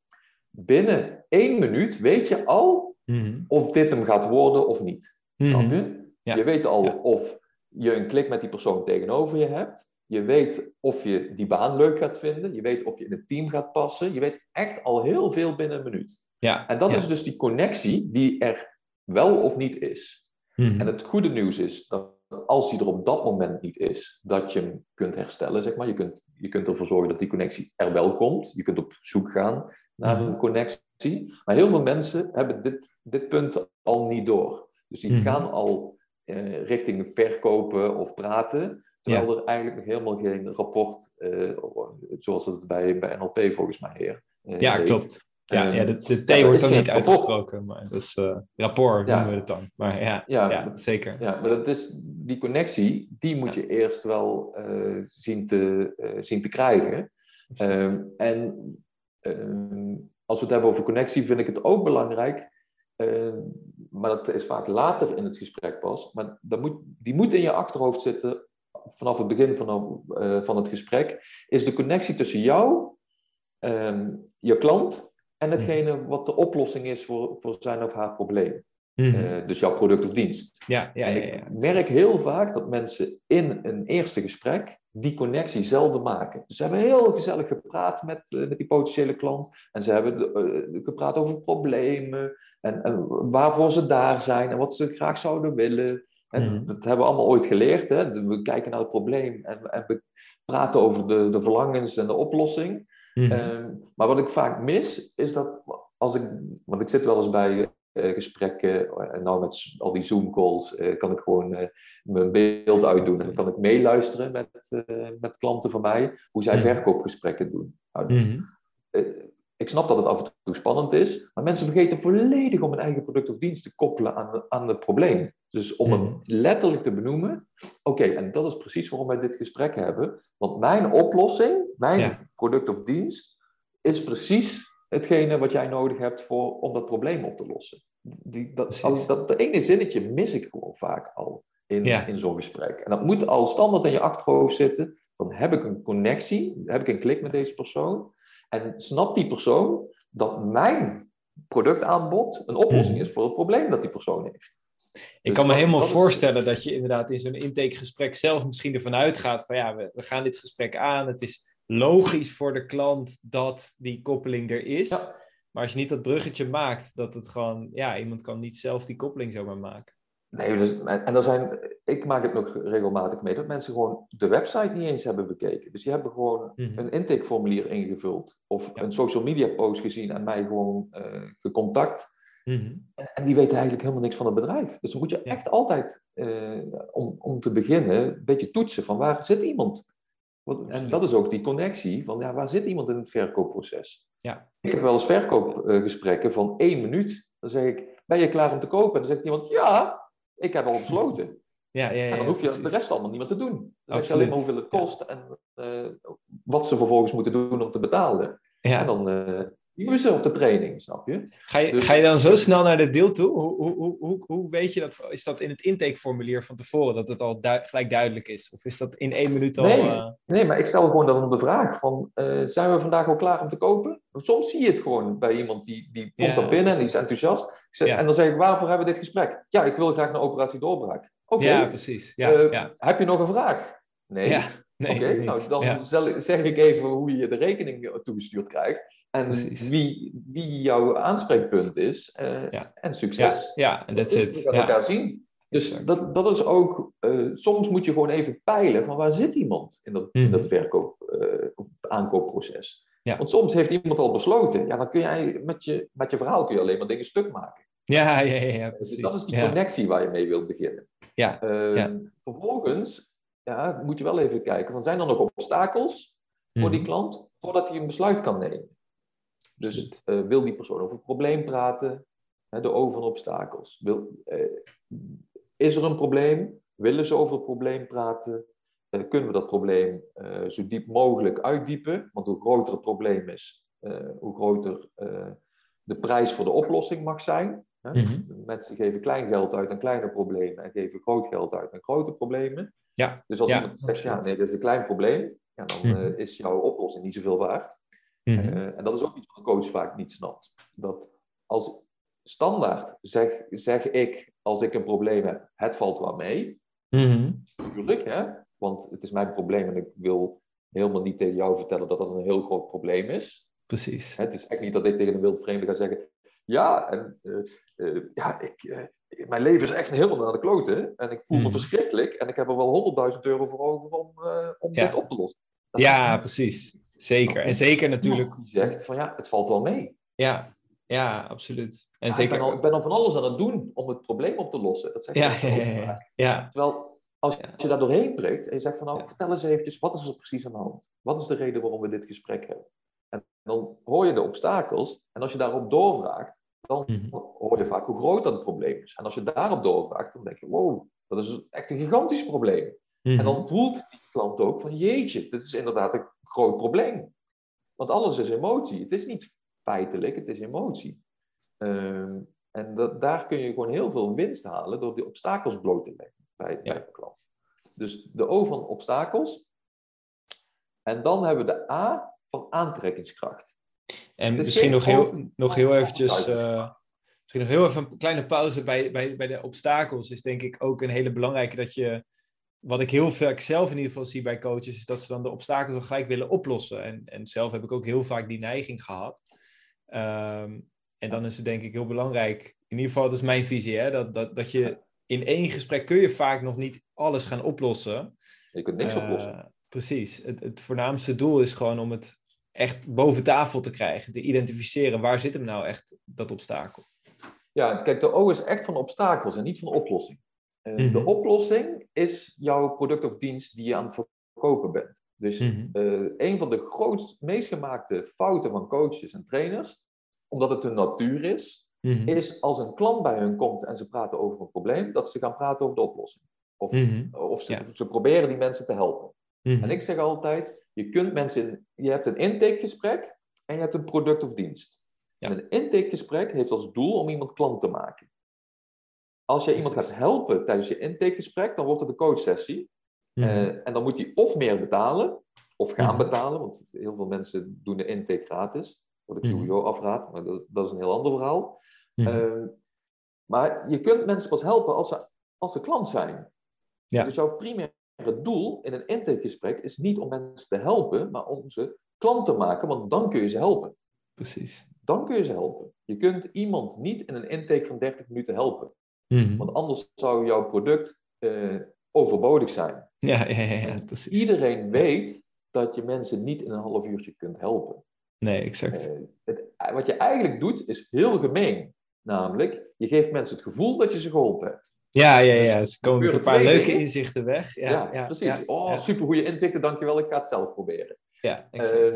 binnen één minuut weet je al mhm. of dit hem gaat worden of niet. Mm je? je weet al of je een klik met die persoon tegenover je hebt. Je weet of je die baan leuk gaat vinden. Je weet of je in het team gaat passen. Je weet echt al heel veel binnen een minuut. Ja. En dat is dus die connectie die er wel of niet is. Mhm. En het goede nieuws is dat als die er op dat moment niet is, dat je hem kunt herstellen, zeg maar. Je kunt, je kunt ervoor zorgen dat die connectie er wel komt. Je kunt op zoek gaan naar mhm. een connectie. Maar heel veel mensen hebben dit, dit punt al niet door. Dus die mhm. gaan al uh, richting verkopen of praten, terwijl er eigenlijk nog helemaal geen rapport, uh, zoals het bij, bij NLP volgens mij heer. Uh, ja, klopt. Ja, ja de, de T wordt ook niet uitgesproken, maar dat is rapport noemen we het dan. Maar ja, ja, zeker. Ja, maar dat is, die connectie, die moet je eerst wel zien, te, zien te krijgen. Um, en Ehm, als we het hebben over connectie, vind ik het ook belangrijk. Ehm, maar dat is vaak later in het gesprek pas. Maar dat moet, die moet in je achterhoofd zitten vanaf het begin van, uh, van het gesprek. Is de connectie tussen jou, ehm, je klant en hetgene wat de oplossing is voor, voor zijn of haar probleem. Mm dus jouw product of dienst. Ja, ja, en ik merk heel vaak dat mensen in een eerste gesprek die connectie zelden maken. Dus ze hebben heel gezellig gepraat met, uh, met die potentiële klant. En ze hebben uh, gepraat over problemen. En, en, waarvoor ze daar zijn. En wat ze graag zouden willen. En mhm. dat, hebben we allemaal ooit geleerd. Hè? We kijken naar het probleem. En, en we praten over de, de verlangens en de oplossing. Mhm. Ehm, maar wat ik vaak mis, is dat als ik... Want ik zit wel eens bij uh, gesprekken. En nou met al die Zoom-calls uh, kan ik gewoon mijn beeld uitdoen. En kan ik meeluisteren met, met klanten van mij, hoe zij verkoopgesprekken doen. Nou, mhm. ik snap dat het af en toe spannend is, maar mensen vergeten volledig om een eigen product of dienst te koppelen aan, aan het probleem. Dus om hem mhm. letterlijk te benoemen, oké, en dat is precies waarom wij dit gesprek hebben. Want mijn oplossing, mijn product of dienst, is precies hetgene wat jij nodig hebt voor, om dat probleem op te lossen. Die, dat, dat, dat ene zinnetje mis ik gewoon vaak al in, in zo'n gesprek. En dat moet al standaard in je achterhoofd zitten. Dan heb ik een connectie, heb ik een klik met deze persoon. En snapt die persoon dat mijn productaanbod een oplossing mhm. is voor het probleem dat die persoon heeft. Ik dus kan me helemaal voorstellen dat je inderdaad in zo'n intakegesprek zelf misschien ervan uitgaat van ja, we, we gaan dit gesprek aan. Het is logisch voor de klant dat die koppeling er is. Maar als je niet dat bruggetje maakt, dat het gewoon, ja, iemand kan niet zelf die koppeling zomaar maken. Nee, dus, en er zijn, ik maak het nog regelmatig mee dat mensen gewoon de website niet eens hebben bekeken. Dus die hebben gewoon mhm. een intakeformulier ingevuld of een social media post gezien en mij gewoon uh, gecontact. Mhm. en, die weten eigenlijk helemaal niks van het bedrijf. Dus dan moet je echt altijd, uh, om, om te beginnen, een beetje toetsen van waar zit iemand en dat is ook die connectie van ja, waar zit iemand in het verkoopproces? Ja. Ik heb wel eens verkoopgesprekken van één minuut. Dan zeg ik, ben je klaar om te kopen? En dan zegt iemand, ja, ik heb al besloten. Ja, ja, ja, en dan hoef je de rest allemaal niet meer te doen. Dan zeg je alleen maar hoeveel het kost en uh, wat ze vervolgens moeten doen om te betalen. Ja. En dan, uh, die op de training, snap je? Ga je, dus- ga je dan zo snel naar de deal toe? Hoe, hoe, hoe, hoe weet je dat? Is dat in het intakeformulier van tevoren dat het al gelijk duidelijk is? Of is dat in één minuut al... Nee, uh... nee maar ik stel gewoon dan de vraag van... Uh, zijn we vandaag al klaar om te kopen? Soms zie je het gewoon bij iemand die, die komt ja, er binnen en die is enthousiast. Zeg, ja. En dan zeg ik, waarvoor hebben we dit gesprek? Ja, ik wil graag een operatie doorbraak. Oké. Ja, precies. Ja, uh, heb je nog een vraag? Nee. Ja. Nee, Oké, nou dan zeg ik even hoe je de rekening toegestuurd krijgt. En wie, wie jouw aanspreekpunt is. Uh, ja. En succes. Ja, en that's it. We gaan elkaar zien. Dus dat, dat is ook, uh, soms moet je gewoon even peilen van waar zit iemand in dat, in dat mhm. verkoop- uh, of aankoopproces. Ja. Want soms heeft iemand al besloten, ja, dan kun jij met je, met je verhaal kun je alleen maar dingen stuk maken. Ja, ja, ja, ja precies. Dus dat is die connectie waar je mee wilt beginnen. Ja. Uh, Vervolgens ja, moet je wel even kijken, van zijn er nog obstakels voor die mhm. klant voordat hij een besluit kan nemen? Dus uh, wil die persoon over het probleem praten? Hè, de O van obstakels. Wil, uh, is er een probleem? Willen ze over het probleem praten? Uh, kunnen we dat probleem zo diep mogelijk uitdiepen? Want hoe groter het probleem is, hoe groter de prijs voor de oplossing mag zijn. Hè? Dus mhm. mensen geven klein geld uit aan kleine problemen en geven groot geld uit aan grote problemen. Ja. Dus als iemand zegt, ja, nee, dat is een klein probleem, ja, dan mhm. is jouw oplossing niet zoveel waard. Mhm. en dat is ook iets wat een coach vaak niet snapt. Dat als standaard zeg, zeg ik, als ik een probleem heb, het valt wel mee. Natuurlijk, hè? want het is mijn probleem en ik wil helemaal niet tegen jou vertellen dat dat een heel groot probleem is. Precies. Het is echt niet dat ik tegen een wildvreemde ga zeggen, ja, en, uh, uh, ja ik, uh, mijn leven is echt helemaal naar de kloten en ik voel me mhm. verschrikkelijk en ik heb er wel 100.000 euro voor over om, om dit op te lossen. ja, precies. Zeker. En zeker natuurlijk. Die zegt van ja, het valt wel mee. Ja, ja, absoluut. En zeker... ik, ben al, ik ben al van alles aan het doen om het probleem op te lossen. Dat zeg ja, ja, ja, Terwijl als je daar doorheen prikt en je zegt van nou, vertel eens eventjes, wat is er precies aan de hand? Wat is de reden waarom we dit gesprek hebben? En dan hoor je de obstakels en als je daarop doorvraagt, dan mhm. hoor je vaak hoe groot dat probleem is. En als je daarop doorvraagt, dan denk je, wow, dat is echt een gigantisch probleem. En dan mhm. voelt die klant ook van, jeetje, dit is inderdaad een groot probleem. Want alles is emotie. Het is niet feitelijk, het is emotie. Ehm, en dat, daar kun je gewoon heel veel winst halen door die obstakels bloot te leggen bij, ja. bij de klant. Dus de O van obstakels. En dan hebben we de A van aantrekkingskracht. En misschien nog heel, nog heel eventjes... Uh, misschien nog heel even een kleine pauze bij, bij, bij de obstakels. Is denk ik ook een hele belangrijke dat je wat ik heel vaak zelf in ieder geval zie bij coaches, is dat ze dan de obstakels al gelijk willen oplossen. En, en zelf heb ik ook heel vaak die neiging gehad. Ehm, en dan is het denk ik heel belangrijk, in ieder geval, dat is mijn visie, hè, dat, dat, dat je in één gesprek kun je vaak nog niet alles gaan oplossen. Je kunt niks uh, oplossen. Precies. Het, het voornaamste doel is gewoon om het echt boven tafel te krijgen, te identificeren. Waar zit hem nou echt dat obstakel? Ja, kijk, de O is echt van obstakels en niet van oplossing. Uh, De mhm. oplossing is jouw product of dienst die je aan het verkopen bent. Dus mm een van de grootst, meest gemaakte fouten van coaches en trainers, omdat het hun natuur is, mhm. is als een klant bij hun komt en ze praten over een probleem, dat ze gaan praten over de oplossing. Of, mhm. of ze, ze, proberen die mensen te helpen. En ik zeg altijd, je kunt mensen, je hebt een intakegesprek en je hebt een product of dienst. En een intakegesprek heeft als doel om iemand klant te maken. Als je iemand gaat helpen tijdens je intakegesprek, dan wordt het een coachsessie. Mm en dan moet hij of meer betalen, of gaan mhm. betalen, want heel veel mensen doen de intake gratis. Wat ik mhm. sowieso afraad, maar dat, dat is een heel ander verhaal. Uh, maar je kunt mensen pas helpen als ze, als ze klant zijn. Ja. Dus jouw primaire doel in een intakegesprek is niet om mensen te helpen, maar om ze klant te maken, want dan kun je ze helpen. Precies. Dan kun je ze helpen. Je kunt iemand niet in een intake van 30 minuten helpen. Mhm. Want anders zou jouw product uh, overbodig zijn. Ja, ja, ja, precies. Iedereen weet dat je mensen niet in een half uurtje kunt helpen. Nee, exact. Uh, het, wat je eigenlijk doet is heel gemeen. Namelijk, je geeft mensen het gevoel dat je ze geholpen hebt. Ja, ja, ja. Ze komen met een paar leuke inzichten weg. Ja, ja, precies. oh, super goede inzichten, dankjewel. Ik ga het zelf proberen. Ja, exact. Uh,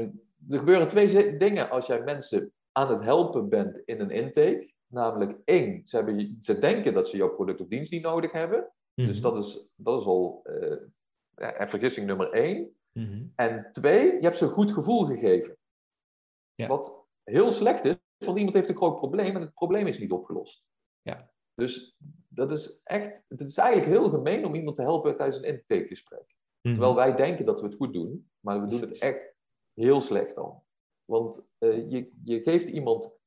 er gebeuren twee dingen als jij mensen aan het helpen bent in een intake. Namelijk één, ze, hebben, ze denken dat ze jouw product of dienst niet nodig hebben. Dus mhm. dat is, dat is al uh, vergissing nummer één. Mhm. En twee, je hebt ze een goed gevoel gegeven. Ja. Wat heel slecht is, want iemand heeft een groot probleem en het probleem is niet opgelost. Ja. Dus dat is echt, het is eigenlijk heel gemeen om iemand te helpen tijdens een intakegesprek. Mm Terwijl wij denken dat we het goed doen, maar we doen het echt heel slecht dan. Want uh, je, je geeft iemand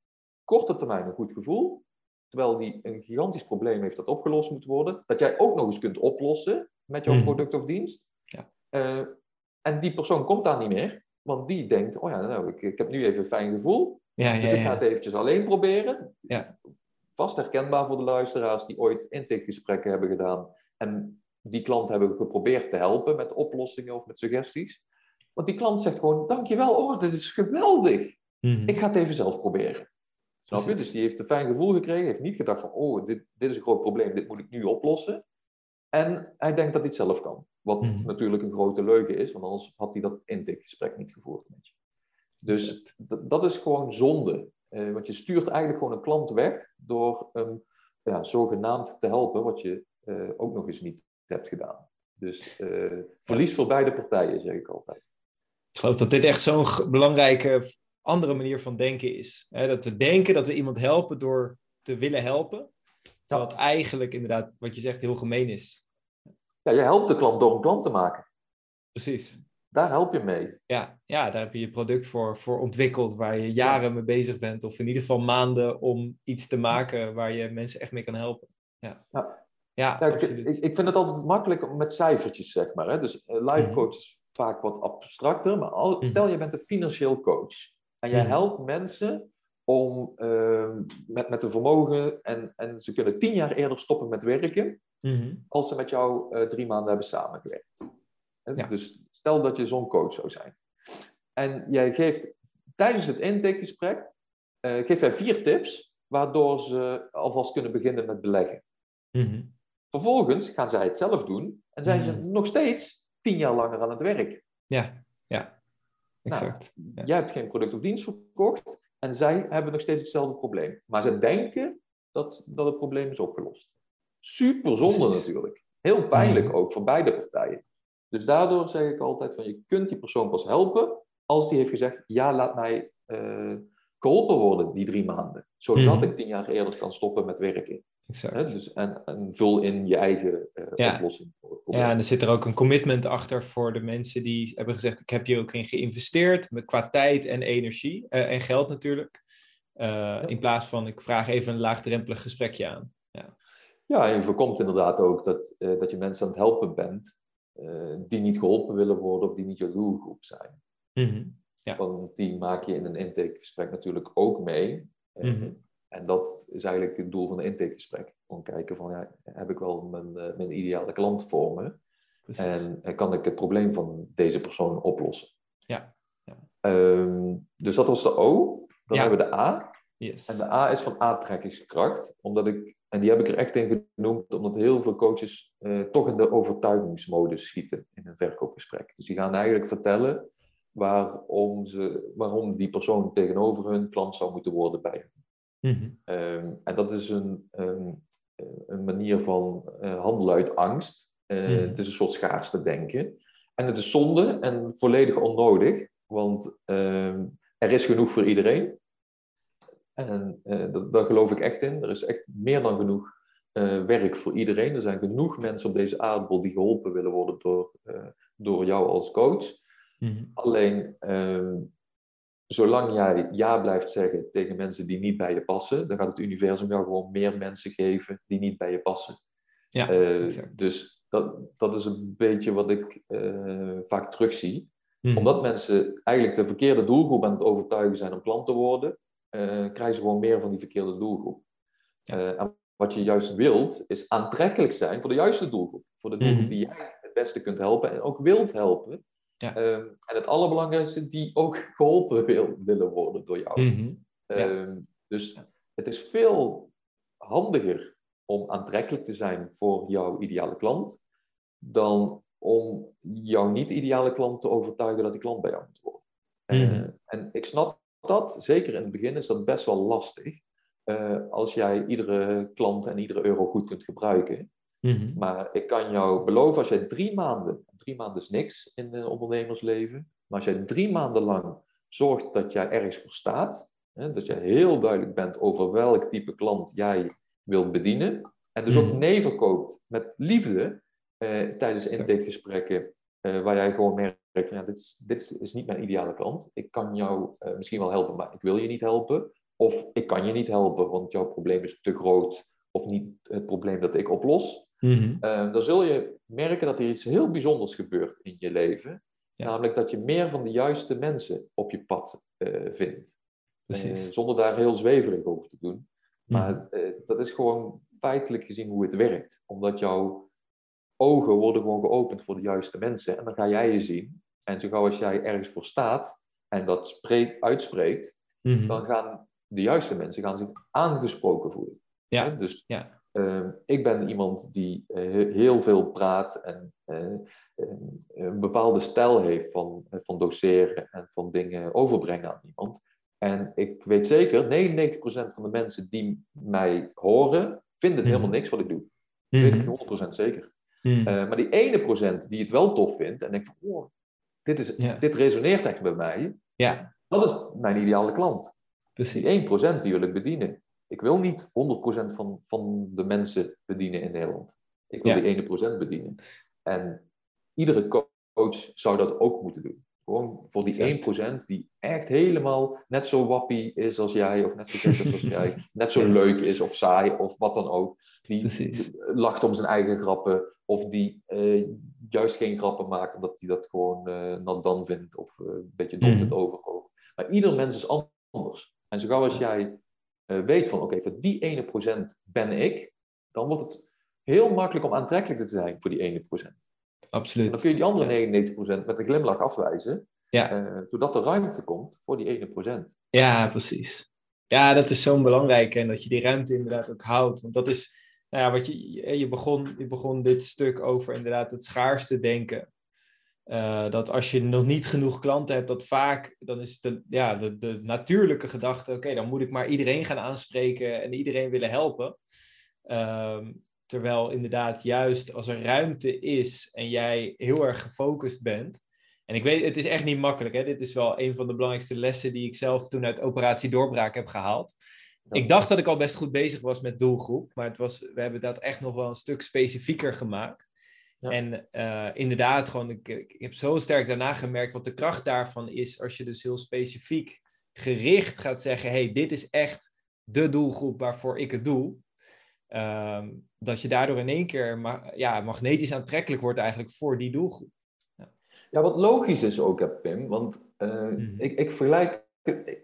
korte termijn een goed gevoel, terwijl die een gigantisch probleem heeft dat opgelost moet worden, dat jij ook nog eens kunt oplossen met jouw mhm. product of dienst. Ja. Uh, en die persoon komt daar niet meer, want die denkt, oh ja, nou, ik, ik heb nu even een fijn gevoel, ja, ja, dus ik ga het eventjes alleen proberen. Vast herkenbaar voor de luisteraars die ooit intakegesprekken hebben gedaan en die klant hebben geprobeerd te helpen met oplossingen of met suggesties. Want die klant zegt gewoon, dankjewel, oh, dit is geweldig. Mhm. Ik ga het even zelf proberen. Snap je? Dus die heeft een fijn gevoel gekregen, heeft niet gedacht van, oh, dit, dit is een groot probleem, dit moet ik nu oplossen. En hij denkt dat hij het zelf kan. Wat mhm. natuurlijk een grote leugen is, want anders had hij dat intakegesprek niet gevoerd met je. Dus dat is gewoon zonde. Uh, want je stuurt eigenlijk gewoon een klant weg door hem ja, zogenaamd te helpen, wat je uh, ook nog eens niet hebt gedaan. Dus uh, verlies voor beide partijen, zeg ik altijd. Ik geloof dat dit echt zo'n belangrijke andere manier van denken is. Hè? Dat we denken dat we iemand helpen door te willen helpen. Terwijl het eigenlijk inderdaad, wat je zegt, heel gemeen is. Ja, je helpt de klant door een klant te maken. Precies. Daar help je mee. Ja, ja daar heb je je product voor, voor ontwikkeld, waar je jaren mee bezig bent. Of in ieder geval maanden om iets te maken waar je mensen echt mee kan helpen. Ja, ja. ja. Ik, ik, vind het altijd makkelijk met cijfertjes, zeg maar. Hè? Dus uh, life mhm. coach is vaak wat abstracter. Maar al, mhm. stel, je bent een financieel coach. En jij mhm. helpt mensen om uh, met, met een vermogen en, en ze kunnen tien jaar eerder stoppen met werken als ze met jou uh, drie maanden hebben samengewerkt. Ja. Dus Stel dat je zo'n coach zou zijn. En jij geeft tijdens het intakegesprek, uh, geef jij vier tips, waardoor ze alvast kunnen beginnen met beleggen. Mhm. Vervolgens gaan zij het zelf doen en zijn ze mhm. nog steeds tien jaar langer aan het werk. Ja, ja, exact. Nou, Jij hebt geen product of dienst verkocht en zij hebben nog steeds hetzelfde probleem. Maar ze denken dat, dat het probleem is opgelost. Super zonde natuurlijk. Heel pijnlijk mhm. ook voor beide partijen. Dus daardoor zeg ik altijd van je kunt die persoon pas helpen als die heeft gezegd, ja, laat mij uh, geholpen worden die drie maanden. Zodat mhm. ik tien jaar eerder kan stoppen met werken. Exact. Dus, en, en, vul in je eigen uh, oplossing. ja, en er zit er ook een commitment achter voor de mensen die hebben gezegd, ik heb hier ook in geïnvesteerd, met, qua tijd en energie uh, en geld natuurlijk. Ja. In plaats van, ik vraag even een laagdrempelig gesprekje aan. Ja. Ja, en je voorkomt inderdaad ook dat, dat je mensen aan het helpen bent eh, die niet geholpen willen worden of die niet jouw doelgroep zijn. Mhm. ja. Want die maak je in een intakegesprek natuurlijk ook mee. Mm En dat is eigenlijk het doel van een intakegesprek. Om kijken van, ja, heb ik wel mijn, uh, mijn ideale klant voor me? En, en, kan ik het probleem van deze persoon oplossen? Ja. ja. Um, dus dat was de O. Dan hebben we de A. Yes. En de A is van aantrekkingskracht. Omdat ik en die heb ik er echt in genoemd, omdat heel veel coaches eh, toch in de overtuigingsmodus schieten in een verkoopgesprek. Dus die gaan eigenlijk vertellen waarom, ze, waarom die persoon tegenover hun klant zou moeten worden bij hen. Mhm. Ehm, en dat is een, een, een manier van uh, handelen uit angst. Uh, Het is een soort schaarste denken. En het is zonde en volledig onnodig, want ehm, er is genoeg voor iedereen. En uh, dat, daar geloof ik echt in. Er is echt meer dan genoeg uh, werk voor iedereen. Er zijn genoeg mensen op deze aardbol die geholpen willen worden door, uh, door jou als coach. Mhm. Alleen, ehm, zolang jij ja blijft zeggen tegen mensen die niet bij je passen, dan gaat het universum jou gewoon meer mensen geven die niet bij je passen. Ja, dus dat, dat is een beetje wat ik vaak terugzie. Mm. Omdat mensen eigenlijk de verkeerde doelgroep aan het overtuigen zijn om klant te worden, uh, krijgen ze gewoon meer van die verkeerde doelgroep. Uh, en wat je juist wilt, is aantrekkelijk zijn voor de juiste doelgroep. Voor de doelgroep mhm. die jij het beste kunt helpen en ook wilt helpen. Ja. Ehm, en het allerbelangrijkste, die ook geholpen wil, willen worden door jou. Mhm. Ehm, dus het is veel handiger om aantrekkelijk te zijn voor jouw ideale klant, dan om jouw niet-ideale klant te overtuigen dat die klant bij jou moet worden. Mm en ik snap dat, zeker in het begin, is dat best wel lastig. Uh, als jij iedere klant en iedere euro goed kunt gebruiken. Mhm. Maar ik kan jou beloven, als jij drie maanden, drie maanden is niks in een ondernemersleven, maar als jij drie maanden lang zorgt dat jij ergens voor staat, hè, dat jij heel duidelijk bent over welk type klant jij wilt bedienen, en dus ook mhm. nee verkoopt met liefde eh, tijdens intakegesprekken, uh, waar jij gewoon merkt van ja, dit is, dit is niet mijn ideale klant. Ik kan jou uh, misschien wel helpen, maar ik wil je niet helpen. Of ik kan je niet helpen, want jouw probleem is te groot of niet het probleem dat ik oplos. Mm dan zul je merken dat er iets heel bijzonders gebeurt in je leven. Namelijk dat je meer van de juiste mensen op je pad uh, vindt. zonder daar heel zweverig over te doen. Mhm. Maar dat is gewoon feitelijk gezien hoe het werkt. Omdat jouw ogen worden gewoon geopend voor de juiste mensen. En dan ga jij je zien. En zo gauw als jij ergens voor staat en dat spreekt, uitspreekt, mhm. dan gaan de juiste mensen gaan zich aangesproken voelen. Ja. Dus ja. Ehm, ik ben iemand die uh, heel veel praat en uh, een bepaalde stijl heeft van, van doseren en van dingen overbrengen aan iemand. En ik weet zeker, 99% van de mensen die mij horen, vinden het helemaal mhm. niks wat ik doe. Dat weet ik 100% zeker. Hmm. Eh, maar die ene procent die het wel tof vindt en denkt van, oh, dit, is, dit resoneert echt bij mij. Ja. Dat is mijn ideale klant. Precies. Die 1% die wil ik bedienen. Ik wil niet 100% van, van de mensen bedienen in Nederland. Ik wil Ja. die 1% bedienen. En iedere coach zou dat ook moeten doen. Gewoon voor die Exact. 1% die echt helemaal net zo wappie is als jij, of net zo gek is als jij, net zo leuk is of saai of wat dan ook. Die Precies. lacht om zijn eigen grappen, of die eh, juist geen grappen maakt omdat hij dat gewoon eh nat dan vindt of eh, een beetje dom vindt overkomen. Maar ieder mens is anders. En zo gauw als jij weet van, oké, voor die ene procent ben ik, dan wordt het heel makkelijk om aantrekkelijk te zijn voor die ene procent. En dan Absoluut. kun je die andere 99% met een glimlach afwijzen, Ja. zodat er ruimte komt voor die ene procent. Ja, precies. Ja, dat is zo'n belangrijke en dat je die ruimte inderdaad ook houdt. Want dat is, nou ja, wat je, je, je begon, je begon dit stuk over inderdaad het schaarste denken. Eh, dat als je nog niet genoeg klanten hebt, dat vaak, dan is de, ja, de, de natuurlijke gedachte, oké, dan moet ik maar iedereen gaan aanspreken en iedereen willen helpen. Ehm, terwijl inderdaad juist als er ruimte is en jij heel erg gefocust bent, en ik weet, het is echt niet makkelijk. Hè? Dit is wel een van de belangrijkste lessen die ik zelf toen uit Operatie Doorbraak heb gehaald. Ja. Ik dacht dat ik al best goed bezig was met doelgroep, maar het was, we hebben dat echt nog wel een stuk specifieker gemaakt. Ja. En eh, inderdaad, gewoon, ik, ik heb zo sterk daarna gemerkt wat de kracht daarvan is als je dus heel specifiek gericht gaat zeggen, hey, dit is echt de doelgroep waarvoor ik het doe. Ehm, dat je daardoor in één keer ma- ja, magnetisch aantrekkelijk wordt eigenlijk voor die doelgroep. Ja, wat logisch is ook, hè, Pim, want eh, Mhm. ik, ik vergelijk,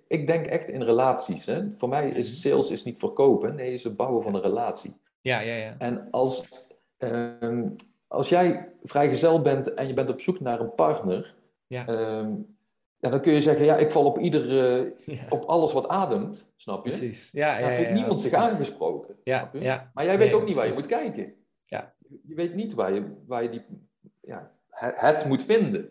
ik, denk echt in relaties. Hè? Voor mij is Mhm. sales is niet verkopen, nee, is het bouwen van een relatie. Ja, ja, ja. En als, ehm, als jij vrijgezel bent en je bent op zoek naar een partner, Ja. ehm, ja, dan kun je zeggen, ja, ik val op, ieder, eh, Ja, op alles wat ademt, snap je? precies. Ja, ja, voelt niemand zich aangesproken. Ja, snap je? ja. Maar jij weet Nee, ook niet waar je moet kijken. Ja. Je weet niet waar je, waar je die, ja, het, het moet vinden.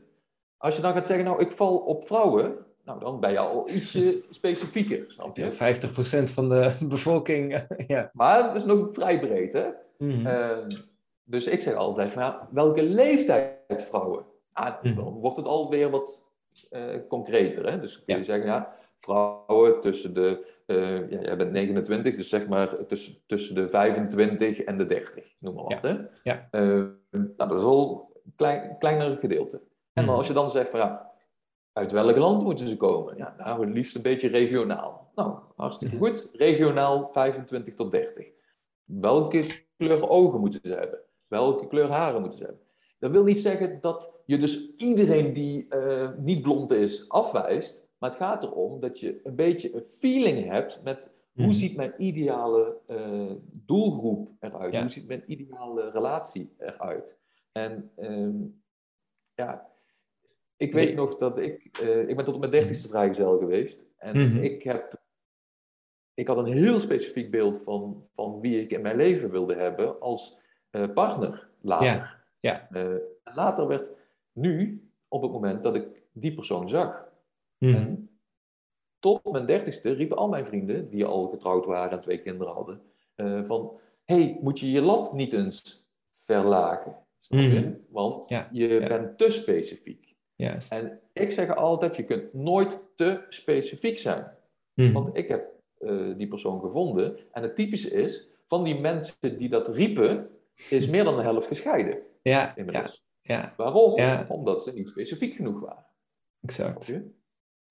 Als je dan gaat zeggen, nou, ik val op vrouwen, nou, dan ben je al ietsje specifieker, snap je? Ja, 50% van de bevolking. ja. Maar dat is nog vrij breed, hè? Mhm. Ehm, dus ik zeg altijd van, ja, welke leeftijd vrouwen? Ah, Mhm. dan wordt het alweer wat eh, concreter, hè? Dus kun je Ja. zeggen, ja, vrouwen tussen de, eh, ja, jij bent 29, dus zeg maar tussen, tussen de 25 en de 30, noem maar wat, hè? Ja. Ehm, nou, dat is al een klein, kleiner gedeelte. En dan Mhm. als je dan zegt van, ja, uit welk land moeten ze komen? Ja, nou, het liefst een beetje regionaal. Nou, hartstikke goed. Regionaal 25 tot 30. Welke kleur ogen moeten ze hebben? Welke kleur haren moeten ze hebben? Dat wil niet zeggen dat je dus iedereen die eh, niet blond is afwijst. Maar het gaat erom dat je een beetje een feeling hebt met hoe Mhm. ziet mijn ideale eh, doelgroep eruit? Ja. Hoe ziet mijn ideale relatie eruit? En ehm, ja, ik weet Nee. nog dat ik, eh, ik ben tot op mijn dertigste vrijgezel geweest. En Mhm. ik heb, ik had een heel specifiek beeld van, van wie ik in mijn leven wilde hebben als eh, partner later. Ja, ja. Eh, later werd nu, op het moment dat ik die persoon zag. Mhm. En tot mijn dertigste riepen al mijn vrienden, die al getrouwd waren en twee kinderen hadden, van, hey, moet je je lat niet eens verlagen? Snap je? Mhm. Want Ja, je ja. bent te specifiek. Juist. En ik zeg altijd, je kunt nooit te specifiek zijn. Mhm. Want ik heb eh, die persoon gevonden. En het typische is, van die mensen die dat riepen, is meer dan de helft gescheiden Ja, ja, inmiddels. ja, Waarom? Ja. Omdat ze niet specifiek genoeg waren. exact.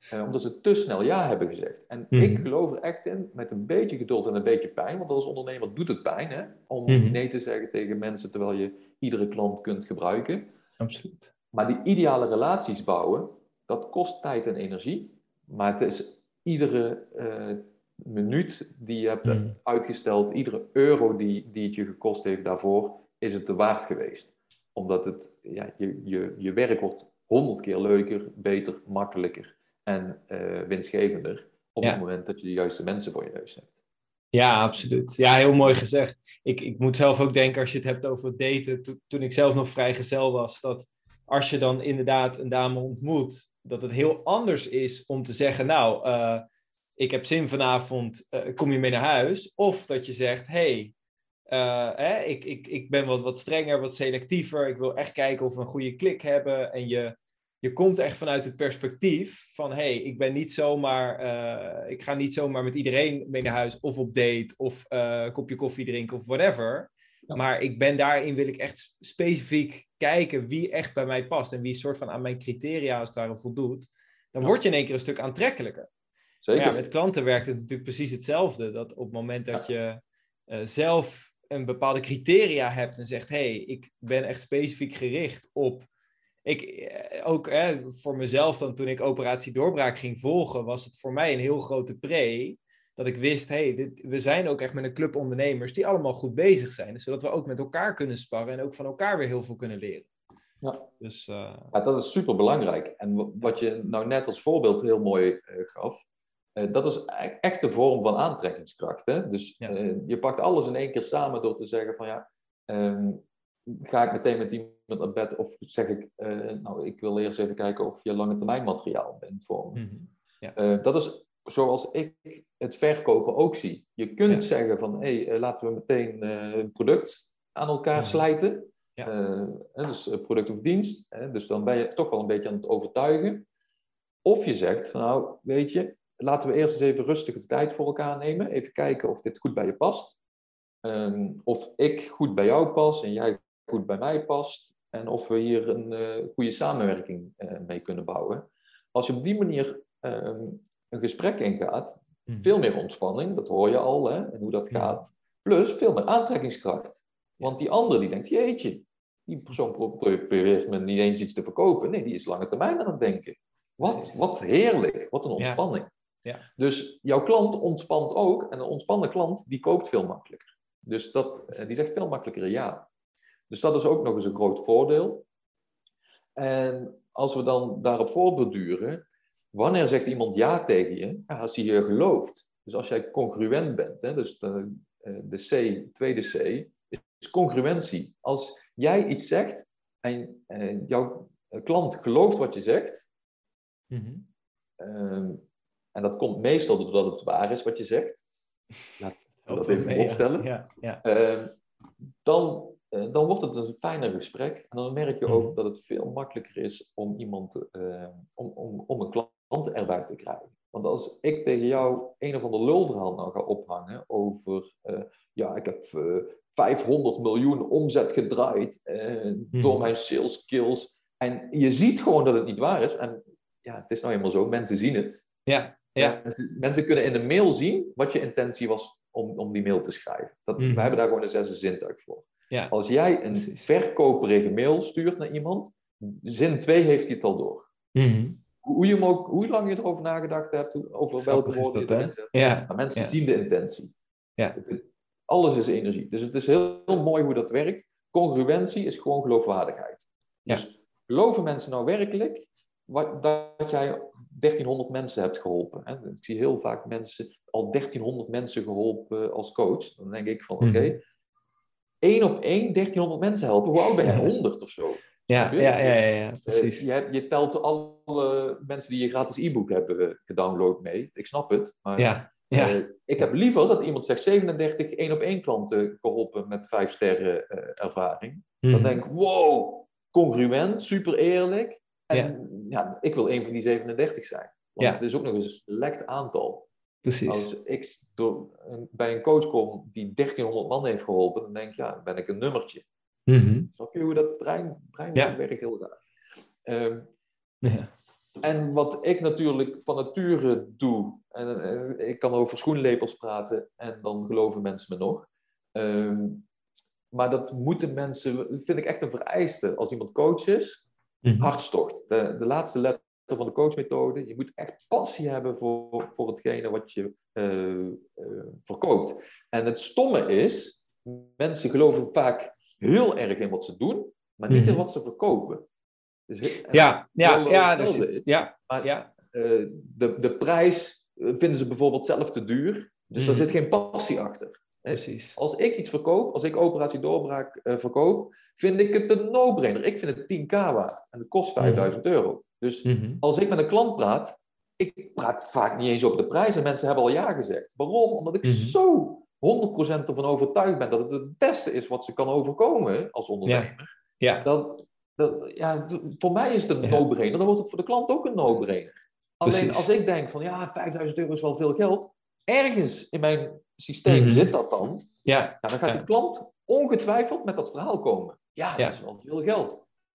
Eh, omdat ze te snel ja hebben gezegd. En Mhm. ik geloof er echt in, met een beetje geduld en een beetje pijn, want als ondernemer doet het pijn, hè? Om Mhm. nee te zeggen tegen mensen terwijl je iedere klant kunt gebruiken. Absoluut. Maar die ideale relaties bouwen, dat kost tijd en energie. Maar het is iedere eh, minuut die je hebt Mhm. uitgesteld, iedere euro die, die het je gekost heeft daarvoor, is het te waard geweest. Omdat het, ja, je, je, je werk wordt honderd keer leuker, beter, makkelijker en eh, winstgevender op Ja. het moment dat je de juiste mensen voor je neus hebt. Ja, absoluut. Ja, heel mooi gezegd. Ik, ik moet zelf ook denken, als je het hebt over daten, to- toen ik zelf nog vrijgezel was, dat als je dan inderdaad een dame ontmoet, dat het heel anders is om te zeggen, nou, eh, ik heb zin vanavond, eh, kom je mee naar huis? Of dat je zegt, hey, eh, hè, ik, ik, ik ben wat, wat strenger, wat selectiever, ik wil echt kijken of we een goede klik hebben en je, je komt echt vanuit het perspectief van, hé, hey, ik ben niet zomaar, uh, ik ga niet zomaar met iedereen mee naar huis of op date of uh, kopje koffie drinken of whatever. Maar ik ben daarin, wil ik echt specifiek kijken wie echt bij mij past en wie soort van aan mijn criteria als het ware voldoet. Dan word je in één keer een stuk aantrekkelijker. Zeker. Ja, met klanten werkt het natuurlijk precies hetzelfde. Dat op het moment dat je uh, zelf een bepaalde criteria hebt en zegt: hé, hey, ik ben echt specifiek gericht op. Ik, eh, ook hè, voor mezelf, dan toen ik Operatie Doorbraak ging volgen, was het voor mij een heel grote pre. Dat ik wist, hé, hey, we zijn ook echt met een club ondernemers die allemaal goed bezig zijn. Zodat we ook met elkaar kunnen sparren en ook van elkaar weer heel veel kunnen leren. Ja. Dus, uh... ja, dat is super belangrijk. En wat je nou net als voorbeeld heel mooi uh, gaf, uh, dat is e-, echt de vorm van aantrekkingskracht. Hè? Dus je pakt alles in één keer samen door te zeggen van ja, um, ga ik meteen met iemand naar bed of zeg ik, nou ik wil eerst even kijken of je lange termijn materiaal bent voor me. Mm ja. dat is zoals ik het verkopen ook zie. Je kunt zeggen van hé, hey, laten we meteen een product aan elkaar slijten. Ja. Uh, dus eh, product of dienst. Dus dan ben je toch wel een beetje aan het overtuigen. Of je zegt van nou, weet je, laten we eerst eens even rustig de tijd voor elkaar nemen. Even kijken of dit goed bij je past. Um, of ik goed bij jou pas en jij goed bij mij past. En of we hier een uh, goede samenwerking uh, mee kunnen bouwen. Als je op die manier um, een gesprek ingaat, mm. veel meer ontspanning, dat hoor je al, hè, en hoe dat hmm. gaat. Plus veel meer aantrekkingskracht. Want die ander die denkt, jeetje, die persoon probeert me niet eens iets te verkopen. Nee, die is lange termijn aan het denken. Wat, wat heerlijk, wat een ontspanning. Ja. Ja. Dus jouw klant ontspant ook. En een ontspannen klant, die koopt veel makkelijker. Dus dat, eh, die zegt veel makkelijker ja. Dus dat is ook nog eens een groot voordeel. En als we dan daarop voortborduren, wanneer zegt iemand ja tegen je? Ja, als hij je gelooft. Dus als jij congruent bent, hè, dus de, eh, de C, tweede C, is congruentie. Als jij iets zegt en uh, jouw klant gelooft wat je zegt, mhm. ehm, en dat komt meestal doordat het waar is wat je zegt, laat dat, dat even opstellen, ja. Ja, ehm, dan, uh, dan wordt het een fijner gesprek. En dan merk je ook mhm. dat het veel makkelijker is om iemand, uh, om, om, om een klant erbij te krijgen. Want als ik tegen jou een of ander lulverhaal nou ga ophangen over, uh, ja, ik heb 500 miljoen omzet gedraaid uh, door mhm. mijn sales skills. En je ziet gewoon dat het niet waar is. En ja, het is nou eenmaal zo, mensen zien het. Ja, ja. Mensen, mensen kunnen in de mail zien wat je intentie was om, om die mail te schrijven. Dat, mm. We hebben daar gewoon een zesde zintuig voor. Ja. Als jij een verkoperige mail stuurt naar iemand, zin 2 heeft hij het al door. Mm hoe, je ook, hoe lang je erover nagedacht hebt, over welke woorden je erin zet. Ja. Maar mensen zien de intentie. Ja. alles is energie. Dus het is heel, heel, mooi hoe dat werkt. Congruentie is gewoon geloofwaardigheid. Ja. Dus geloven mensen nou werkelijk wat, dat jij 1300 mensen hebt geholpen? Hè? Ik zie heel vaak mensen, al 1300 mensen geholpen als coach. Dan denk ik van, oké, okay, mhm. één op één 1300 mensen helpen. Hoe oud ben je? 100 of zo? Ja, ja, ja, ja, ja, precies. Uh, je, je, telt alle mensen die je gratis e-book hebben gedownload mee. Ik snap het. Maar ja. Uh, ik heb liever dat iemand zegt 37 één op één klanten geholpen met vijf sterren ervaring. Dan mhm. denk ik, wow, congruent, super eerlijk. En ja. ik wil een van die 37 zijn. Want het is ook nog een select aantal. Precies. Als ik door, bij een coach kom die 1300 man heeft geholpen, dan denk ik, ja, dan ben ik een nummertje. Mm Snap je hoe dat brein, brein werkt heel. Um, ja. En wat ik natuurlijk van nature doe, en, ik kan over schoenlepels praten en dan geloven mensen me nog. Um, maar dat moeten mensen, vind ik echt een vereiste. Als iemand coach is, mm hartstocht. De, de laatste letter van de coachmethode. Je moet echt passie hebben voor, voor hetgene wat je uh, uh, verkoopt. En het stomme is, mensen geloven vaak heel erg in wat ze doen, maar niet in mhm. wat ze verkopen. Dus, ja, ja, ja, dus, ja, maar, ja. Uh, de, de prijs eh, vinden ze bijvoorbeeld zelf te duur, dus daar zit geen passie achter. Precies. Als ik iets verkoop, als ik operatie doorbraak uh, verkoop, vind ik het een no-brainer. Ik vind het 10k waard en het kost 5000 mhm. euro. Dus mhm. als ik met een klant praat, ik praat vaak niet eens over de prijs en mensen hebben al ja gezegd. Waarom? Omdat ik zo 100% ervan overtuigd ben dat het het beste is wat ze kan overkomen als ondernemer, ja. Ja. Dan, Dat, ja, voor mij is het een no-brainer, dan wordt het voor de klant ook een no-brainer. Alleen als ik denk van ja, 5000 euro is wel veel geld, ergens in mijn systeem mhm. zit dat dan. Ja. dan gaat de klant ongetwijfeld met dat verhaal komen. Ja, dat is wel veel geld.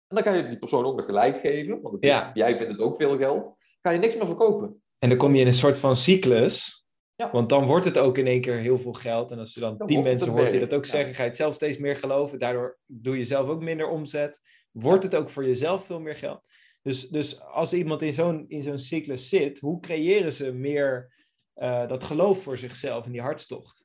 En dan kan je die persoon ook nog gelijk geven, want jij vindt het ook veel geld. Ga je niks meer verkopen. En dan kom je in een soort van cyclus. Ja. Want dan wordt het ook in één keer heel veel geld. En als je dan, tien mensen hoort die dat ook zeggen, ga je het zelf steeds meer geloven. Daardoor doe je zelf ook minder omzet. Wordt het ook voor jezelf veel meer geld. Dus, dus als iemand in zo'n, in zo'n cyclus zit, hoe creëren ze meer uh, dat geloof voor zichzelf en die hartstocht?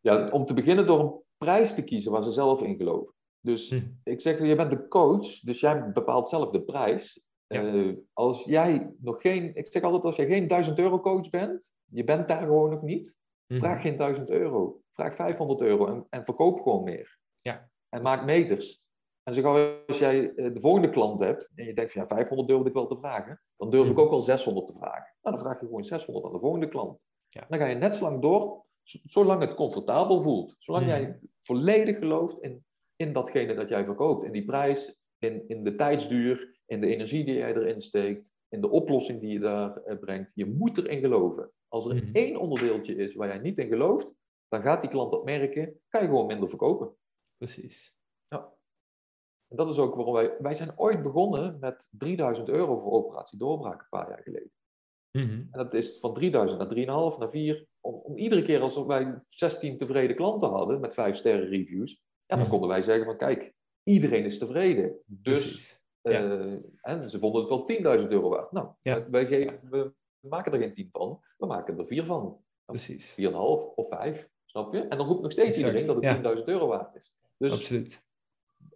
Ja, om te beginnen door een prijs te kiezen waar ze zelf in geloven. Dus hm. ik zeg, je bent de coach, dus jij bepaalt zelf de prijs. Uh, als jij nog geen, ik zeg altijd, als jij geen 1000 euro coach bent, je bent daar gewoon nog niet, hm. vraag geen 1000 euro. Vraag 500 euro en, en verkoop gewoon meer. Ja. En maak meters. En zo gauw als jij eh, de volgende klant hebt en je denkt van ja, 500 durf ik wel te vragen, dan durf ik mhm. ook wel 600 te vragen. Nou, dan vraag je gewoon 600 aan de volgende klant. Ja. Dan ga je net zo lang door, zolang het comfortabel voelt. Zolang jij mhm. volledig gelooft in, in datgene dat jij verkoopt. In die prijs, in, in de tijdsduur, in de energie die jij erin steekt, in de oplossing die je daar eh, brengt. Je moet erin geloven. Als er mhm. één onderdeeltje is waar jij niet in gelooft, dan gaat die klant dat merken, kan je gewoon minder verkopen. Precies. Ja. En dat is ook waarom wij... Wij zijn ooit begonnen met 3000 euro voor operatie doorbraak een paar jaar geleden. Mhm. En dat is van 3000 naar 3,5 naar 4. Om, om, iedere keer als wij 16 tevreden klanten hadden met 5 sterren reviews, ja, dan mhm. konden wij zeggen van kijk, iedereen is tevreden. Dus uh, en ze vonden het wel 10.000 euro waard. Nou, wij geven, we maken er geen 10 van, we maken er 4 van. Precies. 4,5 of 5, snap je? En dan roept nog steeds iedereen dat het 10.000 euro waard is. Dus Absoluut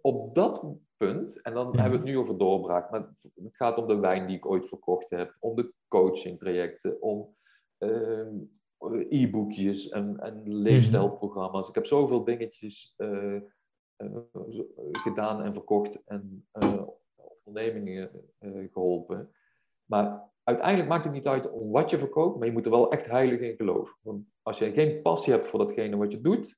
op dat punt, en dan hebben we het nu over doorbraak, maar het gaat om de wijn die ik ooit verkocht heb, om de coaching trajecten, om uh, e-boekjes en, en leefstijlprogramma's. Ik heb zoveel dingetjes uh, uh, gedaan en verkocht en ondernemingen geholpen. Maar uiteindelijk maakt het niet uit om wat je verkoopt, maar je moet er wel echt heilig in geloven. Want als je geen passie hebt voor datgene wat je doet,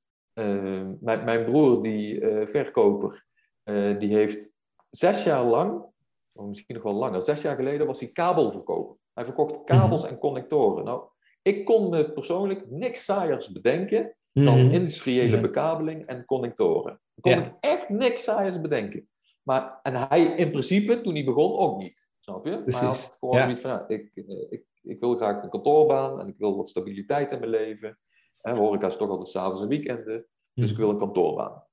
mijn, mijn broer, die verkoper, uh, die heeft zes jaar lang, of misschien nog wel langer, zes jaar geleden was hij kabelverkoper. Hij verkocht kabels mhm. en connectoren. Nou, ik kon me persoonlijk niks saaiers bedenken dan mhm. industriële bekabeling en connectoren. Ik kon ja. echt niks saaiers bedenken. Maar, en hij in principe, toen hij begon, ook niet. Snap je? Precies. Maar hij had gewoon ja. van, ik, eh, ik, ik wil graag een kantoorbaan en ik wil wat stabiliteit in mijn leven. En horeca is toch altijd s'avonds en weekenden. Dus ik mhm. wil een kantoorbaan.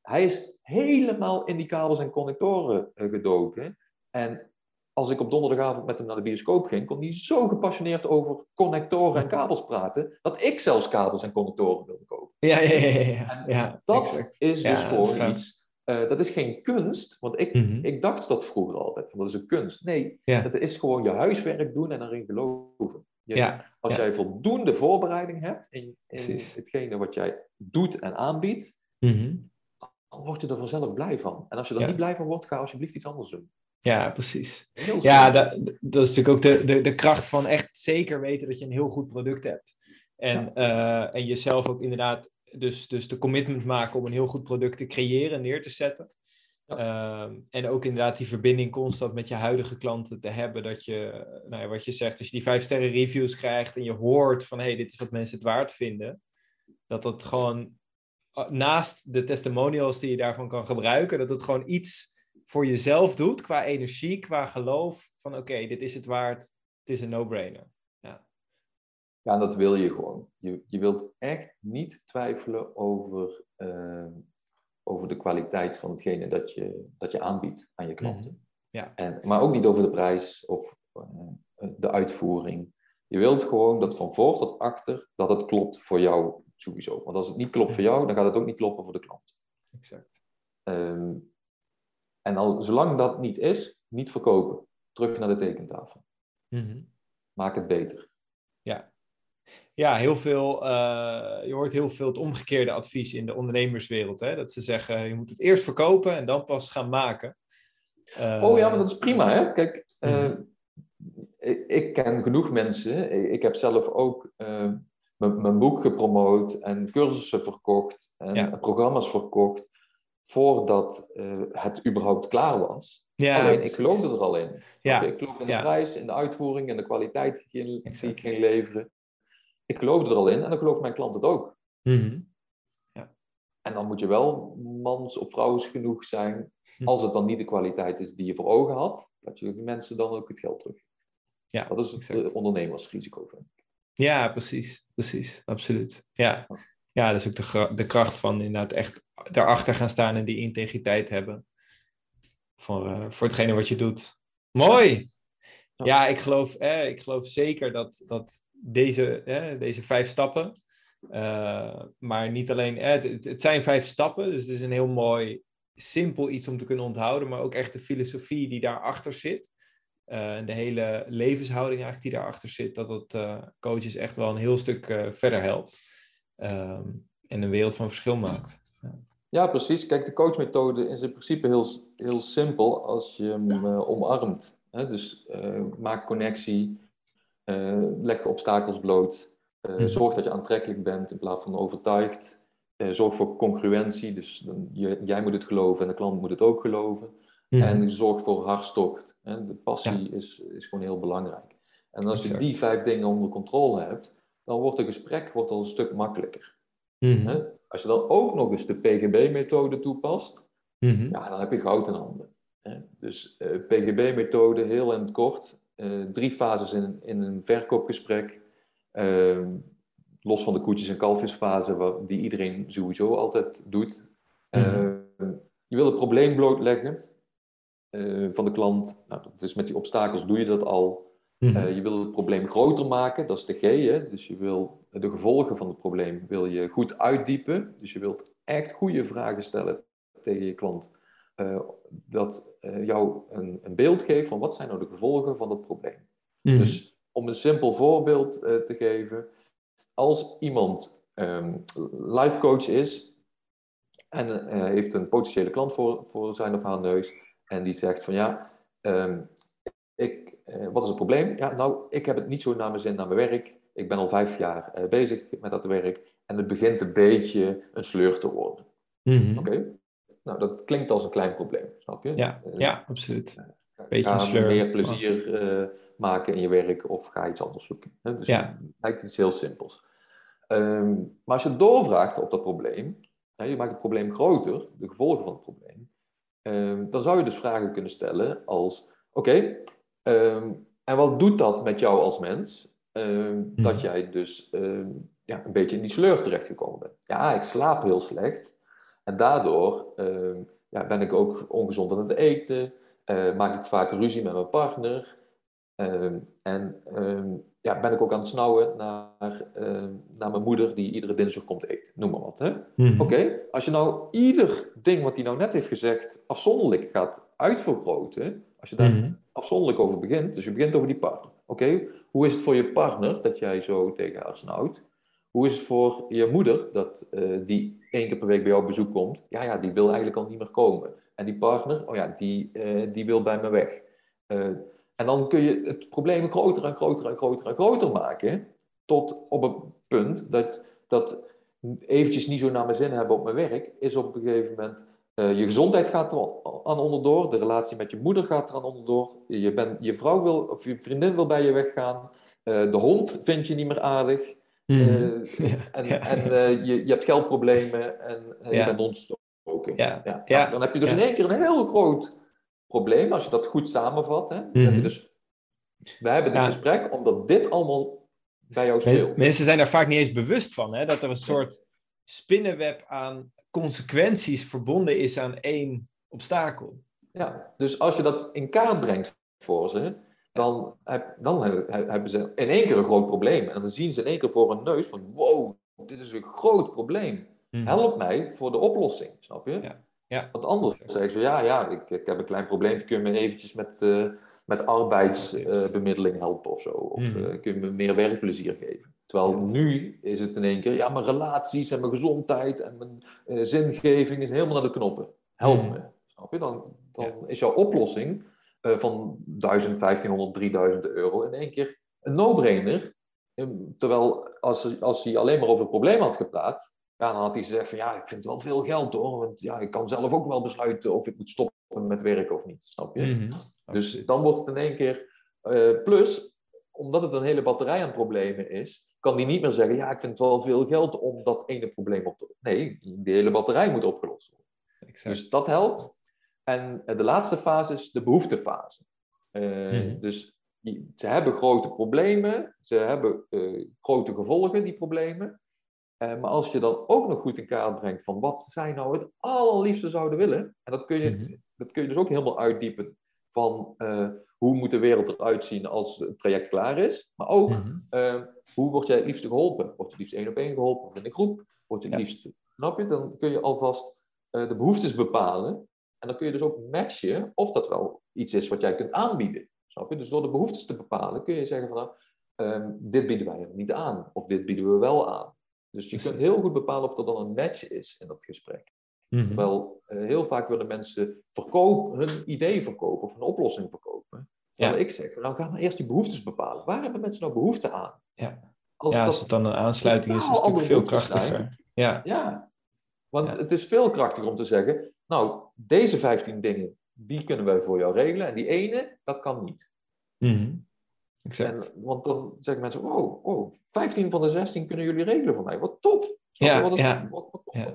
Hij is helemaal in die kabels en connectoren uh, gedoken. En als ik op donderdagavond met hem naar de bioscoop ging, kon hij zo gepassioneerd over connectoren en kabels praten, dat ik zelfs kabels en connectoren wilde kopen. Ja, ja, ja. ja, ja. dat is dus gewoon iets. Uh, dat is geen kunst, want ik, mhm. ik dacht dat vroeger altijd, van dat is een kunst. Nee, dat is gewoon je huiswerk doen en erin geloven. Je, als jij voldoende voorbereiding hebt in, in hetgene wat jij doet en aanbiedt, mm dan word je er vanzelf blij van. En als je er niet blij van wordt, ga alsjeblieft iets anders doen. Ja, precies. Ja, dat, dat is natuurlijk ook de, de, de kracht van echt zeker weten dat je een heel goed product hebt. En, uh, en jezelf ook inderdaad dus, dus de commitment maken om een heel goed product te creëren en neer te zetten. Ehm, en ook inderdaad die verbinding constant met je huidige klanten te hebben. Dat je, nou ja, wat je zegt, als je die vijf sterren reviews krijgt en je hoort van hé, hey, dit is wat mensen het waard vinden. Dat dat gewoon naast de testimonials die je daarvan kan gebruiken, dat het gewoon iets voor jezelf doet qua energie, qua geloof. Van oké, dit is het waard, het is een no-brainer. Ja. en dat wil je gewoon. Je, je wilt echt niet twijfelen over, ehm, over de kwaliteit van hetgene dat je, dat je aanbiedt aan je klanten. Mhm. Ja, en, maar ook niet over de prijs of uh, de uitvoering. Je wilt gewoon dat van voor tot achter dat het klopt voor jou sowieso. Want als het niet klopt voor jou, dan gaat het ook niet kloppen voor de klant. Exact. Ehm, en al, zolang dat niet is, niet verkopen. Terug naar de tekentafel. Mhm. Maak het beter. Ja. Heel veel, uh, je hoort heel veel het omgekeerde advies in de ondernemerswereld. Hè? Dat ze zeggen, je moet het eerst verkopen en dan pas gaan maken. Uh, oh ja, maar dat is prima. Hè? Kijk, uh, ik, ik, ken genoeg mensen. Ik, ik heb zelf ook mijn, boek gepromoot en cursussen verkocht en programma's verkocht voordat het überhaupt klaar was. Ja, Alleen, ik geloofde er al in. Ja. Ik geloofde in de prijs, in de uitvoering en de kwaliteit die, ik ging leveren. Ik geloofde er al in en dan gelooft mijn klant het ook. Mhm. ja. En dan moet je wel mans of vrouws genoeg zijn, hm. als het dan niet de kwaliteit is die je voor ogen had, dat je die mensen dan ook het geld terug. Ja, dat is het exact. ondernemersrisico. Ja, precies. Precies, absoluut. Ja, ja dat is ook de, de kracht van inderdaad echt daarachter gaan staan en die integriteit hebben voor, uh, voor hetgene wat je doet. Mooi! Ja, ik, geloof, eh, ik geloof zeker dat, dat deze, eh, deze vijf stappen, uh, maar niet alleen, eh, het, zijn vijf stappen, dus het is een heel mooi, simpel iets om te kunnen onthouden, maar ook echt de filosofie die daarachter zit. en de hele levenshouding eigenlijk die daarachter zit, dat het coaches echt wel een heel stuk verder helpt. Ehm, en een wereld van verschil maakt. Ja, precies. Kijk, de coachmethode is in principe heel, heel simpel als je hem omarmt. Hè? Dus maak connectie, leg obstakels bloot, mhm. zorg dat je aantrekkelijk bent in plaats van overtuigd. zorg voor congruentie, dus dan, je, jij moet het geloven en de klant moet het ook geloven. Mhm. En zorg voor hartstocht. Hè? De passie is, is gewoon heel belangrijk. En als je die vijf dingen onder controle hebt, dan wordt het gesprek wordt al een stuk makkelijker. Mm als je dan ook nog eens de PGB-methode toepast, ja, dan heb je goud in handen. Hè? Dus uh, eh, PGB-methode, heel in het kort, drie fases in, in een verkoopgesprek. Uh, los van de koetjes- en kalfjesfase, die iedereen sowieso altijd doet. Mhm. Ehm, je wil het probleem blootleggen eh, van de klant. Nou, dat is met die obstakels doe je dat al. Mhm. Eh, je wil het probleem groter maken, dat is de G. Hè? Dus je wil de gevolgen van het probleem wil je goed uitdiepen. Dus je wilt echt goede vragen stellen tegen je klant. Uh, dat uh, jou een, een, beeld geeft van wat zijn nou de gevolgen van het probleem. Mhm. Dus om een simpel voorbeeld te geven. Als iemand um, life coach is en heeft een potentiële klant voor, voor zijn of haar neus en die zegt van ja, um, ik, wat is het probleem? Ja, nou, ik heb het niet zo naar mijn zin naar mijn werk. Ik ben al vijf jaar bezig met dat werk en het begint een beetje een sleur te worden. Mm Oké? Nou, dat klinkt als een klein probleem, snap je? Ja, uh, ja absoluut. Beetje een sleur. meer plezier maken in je werk of ga iets anders zoeken. Hè? Dus ja. het lijkt iets heel simpels. Um, maar als je doorvraagt op dat probleem, hè, je maakt het probleem groter, de gevolgen van het probleem, um, dan zou je dus vragen kunnen stellen als: Oké, Ehm, en wat doet dat met jou als mens? Ehm, dat mhm. jij dus ehm, ja, een beetje in die sleur terechtgekomen bent. Ja, ik slaap heel slecht. En daardoor ja, ben ik ook ongezond aan het eten. Uh, maak ik vaak ruzie met mijn partner. en ja, ben ik ook aan het snauwen naar, naar mijn moeder die iedere dinsdag komt eten. Noem maar wat. Mhm. Oké, als je nou ieder ding wat hij nou net heeft gezegd afzonderlijk gaat uitvergroten, als je daar mhm. afzonderlijk over begint, dus je begint over die partner. Oké, hoe is het voor je partner dat jij zo tegen haar snauwt? Hoe is het voor je moeder dat uh, die één keer per week bij jou bezoek komt? Ja, ja, die wil eigenlijk al niet meer komen. En die partner, oh ja, die, uh, die wil bij me weg. Uh, en dan kun je het probleem groter en groter en groter en groter maken. Tot op een punt dat, dat eventjes niet zo naar mijn zin hebben op mijn werk, is op een gegeven moment je gezondheid gaat er aan onderdoor, de relatie met je moeder gaat er aan onderdoor, je, ben, je vrouw wil, of je vriendin wil bij je weggaan, de hond vind je niet meer aardig, mm. ja, en, ja. en je, je hebt geldproblemen en ja. je bent ontstoken. Ja. Ja. Nou, dan heb je dus in één keer een heel groot probleem, als je dat goed samenvat. Hè? Mm. je dus, we hebben dit gesprek omdat dit allemaal bij jou speelt. Mensen zijn daar vaak niet eens bewust van, hè? dat er een soort spinnenweb aan consequenties verbonden is aan één obstakel. Ja, dus als je dat in kaart brengt voor ze, dan, heb, dan hebben ze in één keer een groot probleem. En dan zien ze in één keer voor hun neus van, wow, dit is een groot probleem. Mhm. Help mij voor de oplossing, snap je? Ja. Ja. Want anders zeggen ze, ja, ja, ik, ik heb een klein probleem, kun je me eventjes met, uh, met arbeidsbemiddeling uh, helpen of zo? Of mm -hmm. kun je me meer werkplezier geven? Terwijl nu is het in één keer, ja, mijn relaties en mijn gezondheid en mijn uh, zingeving is helemaal naar de knoppen. Help hmm. me. Snap je? Dan, dan is jouw oplossing van 1000, 1500, 3000 euro in één keer een no-brainer. Terwijl als, als hij alleen maar over het probleem had gepraat, Ja, dan had hij gezegd van ja, ik vind het wel veel geld hoor. Want ja, ik kan zelf ook wel besluiten of ik moet stoppen met werken of niet. Snap je? Mhm. Dus dan wordt het in één keer. eh, plus, omdat het een hele batterij aan problemen is, kan die niet meer zeggen: ja, ik vind het wel veel geld om dat ene probleem op te Nee, die hele batterij moet opgelost worden. Exact. Dus dat helpt. En eh, de laatste fase is de behoeftefase. Eh, Mhm. Dus die- ze hebben grote problemen, ze hebben eh, grote gevolgen, die problemen. Maar als je dan ook nog goed in kaart brengt van wat zij nou het allerliefste zouden willen, en dat kun je, Mhm. dat kun je dus ook helemaal uitdiepen van hoe moet de wereld eruit zien als het traject klaar is, maar ook Mhm. hoe word jij het liefst geholpen? Word je het liefst één op één geholpen of in een groep? Word je het Ja. liefst, snap je? Dan kun je alvast de behoeftes bepalen en dan kun je dus ook matchen of dat wel iets is wat jij kunt aanbieden. Snap je? Dus door de behoeftes te bepalen kun je zeggen van nou, ehm, dit bieden wij er niet aan of dit bieden we wel aan. Dus je kunt heel goed bepalen of er dan een match is in dat gesprek. Mhm. Terwijl eh, heel vaak willen mensen verkopen, hun idee verkopen of een oplossing verkopen. Terwijl Ja. ik zeg, nou ga maar eerst die behoeftes bepalen. Waar hebben mensen nou behoefte aan? Ja. Als ja, als het dan een aansluiting is, is het natuurlijk veel zijn. krachtiger. Ja, Ja, want Ja. het is veel krachtiger om te zeggen, nou, deze 15 dingen, die kunnen wij voor jou regelen. En die ene, dat kan niet. Mhm. exact. En, want dan zeggen mensen, oh, oh, 15 van de 16 kunnen jullie regelen voor mij. Wat top! Ja, wat is ja. Wat, Ja.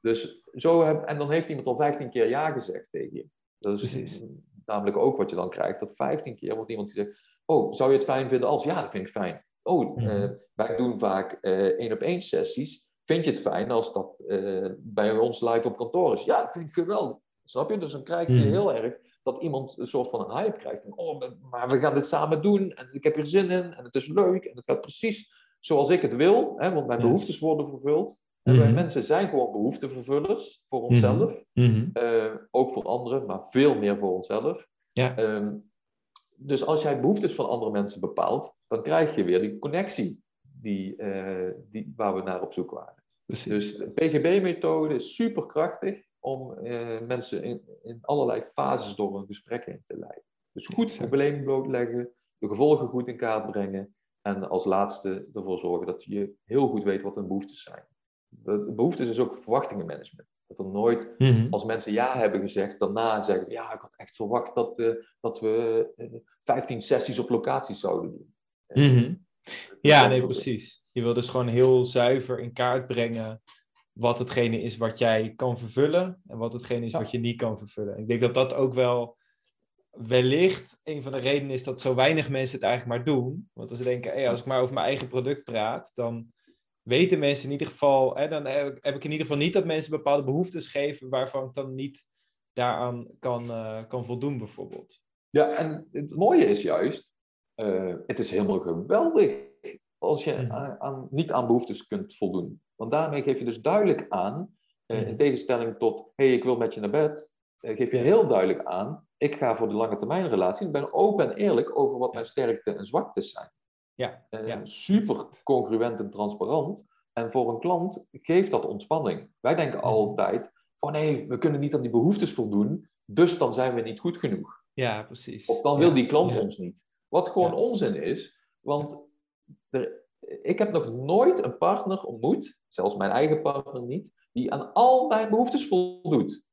Dus zo heb, en dan heeft iemand al 15 keer ja gezegd tegen je. Dat is Precies. namelijk ook wat je dan krijgt. Dat 15 keer wordt iemand die zegt, oh, zou je het fijn vinden als? Ja, dat vind ik fijn. Oh, Mhm. eh, wij doen vaak eh, één op één sessies. Vind je het fijn als dat eh, bij ons live op kantoor is? Ja, dat vind ik geweldig. Snap je? Dus dan krijg je Mhm. heel erg dat iemand een soort van een hype krijgt. Van, oh, maar we gaan dit samen doen en ik heb er zin in en het is leuk en het gaat precies zoals ik het wil. Hè, want mijn Yes. behoeftes worden vervuld. En wij Mhm. mensen zijn gewoon behoeftevervullers voor onszelf. Mhm. Eh, ook voor anderen, maar veel meer voor onszelf. Ja. Ehm, dus als jij behoeftes van andere mensen bepaalt, dan krijg je weer die connectie die, eh, die, waar we naar op zoek waren. Precies. Dus de PGB-methode is super krachtig om eh, mensen in, in allerlei fases door een gesprek heen te leiden. Dus goed Exact. probleem blootleggen, de gevolgen goed in kaart brengen en als laatste ervoor zorgen dat je heel goed weet wat hun behoeftes zijn. De, de behoeftes is ook verwachtingenmanagement. Dat er nooit Mhm. als mensen ja hebben gezegd, daarna zeggen ja, ik had echt verwacht dat, eh, dat we eh, 15 sessies op locatie zouden doen. Eh, Mhm. Ja, nee, precies. Je wil dus gewoon heel zuiver in kaart brengen wat hetgene is wat jij kan vervullen en wat hetgene is Ja. wat je niet kan vervullen. Ik denk dat dat ook wel wellicht een van de redenen is dat zo weinig mensen het eigenlijk maar doen. Want als ze denken, hey, als ik maar over mijn eigen product praat, dan weten mensen in ieder geval, hè, dan heb ik heb ik in ieder geval niet dat mensen bepaalde behoeftes geven waarvan ik dan niet daaraan kan, eh, kan voldoen, bijvoorbeeld. Ja, en het mooie is juist, eh, het is helemaal geweldig als je Mhm. aan, aan- niet aan behoeftes kunt voldoen. Want daarmee geef je dus duidelijk aan, eh, Mhm. in tegenstelling tot, hé, hey, ik wil met je naar bed, eh, geef je heel duidelijk aan, ik ga voor de lange termijn relatie. Ik ben open en eerlijk over wat mijn sterkte en zwaktes zijn. Ja, ja. Super congruent en transparant. En voor een klant geeft dat ontspanning. Wij denken Mhm. altijd, oh nee, we kunnen niet aan die behoeftes voldoen, dus dan zijn we niet goed genoeg. ja precies. Of dan wil die klant ja. ons niet. Wat gewoon Ja. onzin is, want er, ik heb nog nooit een partner ontmoet, zelfs mijn eigen partner niet, die aan al mijn behoeftes voldoet.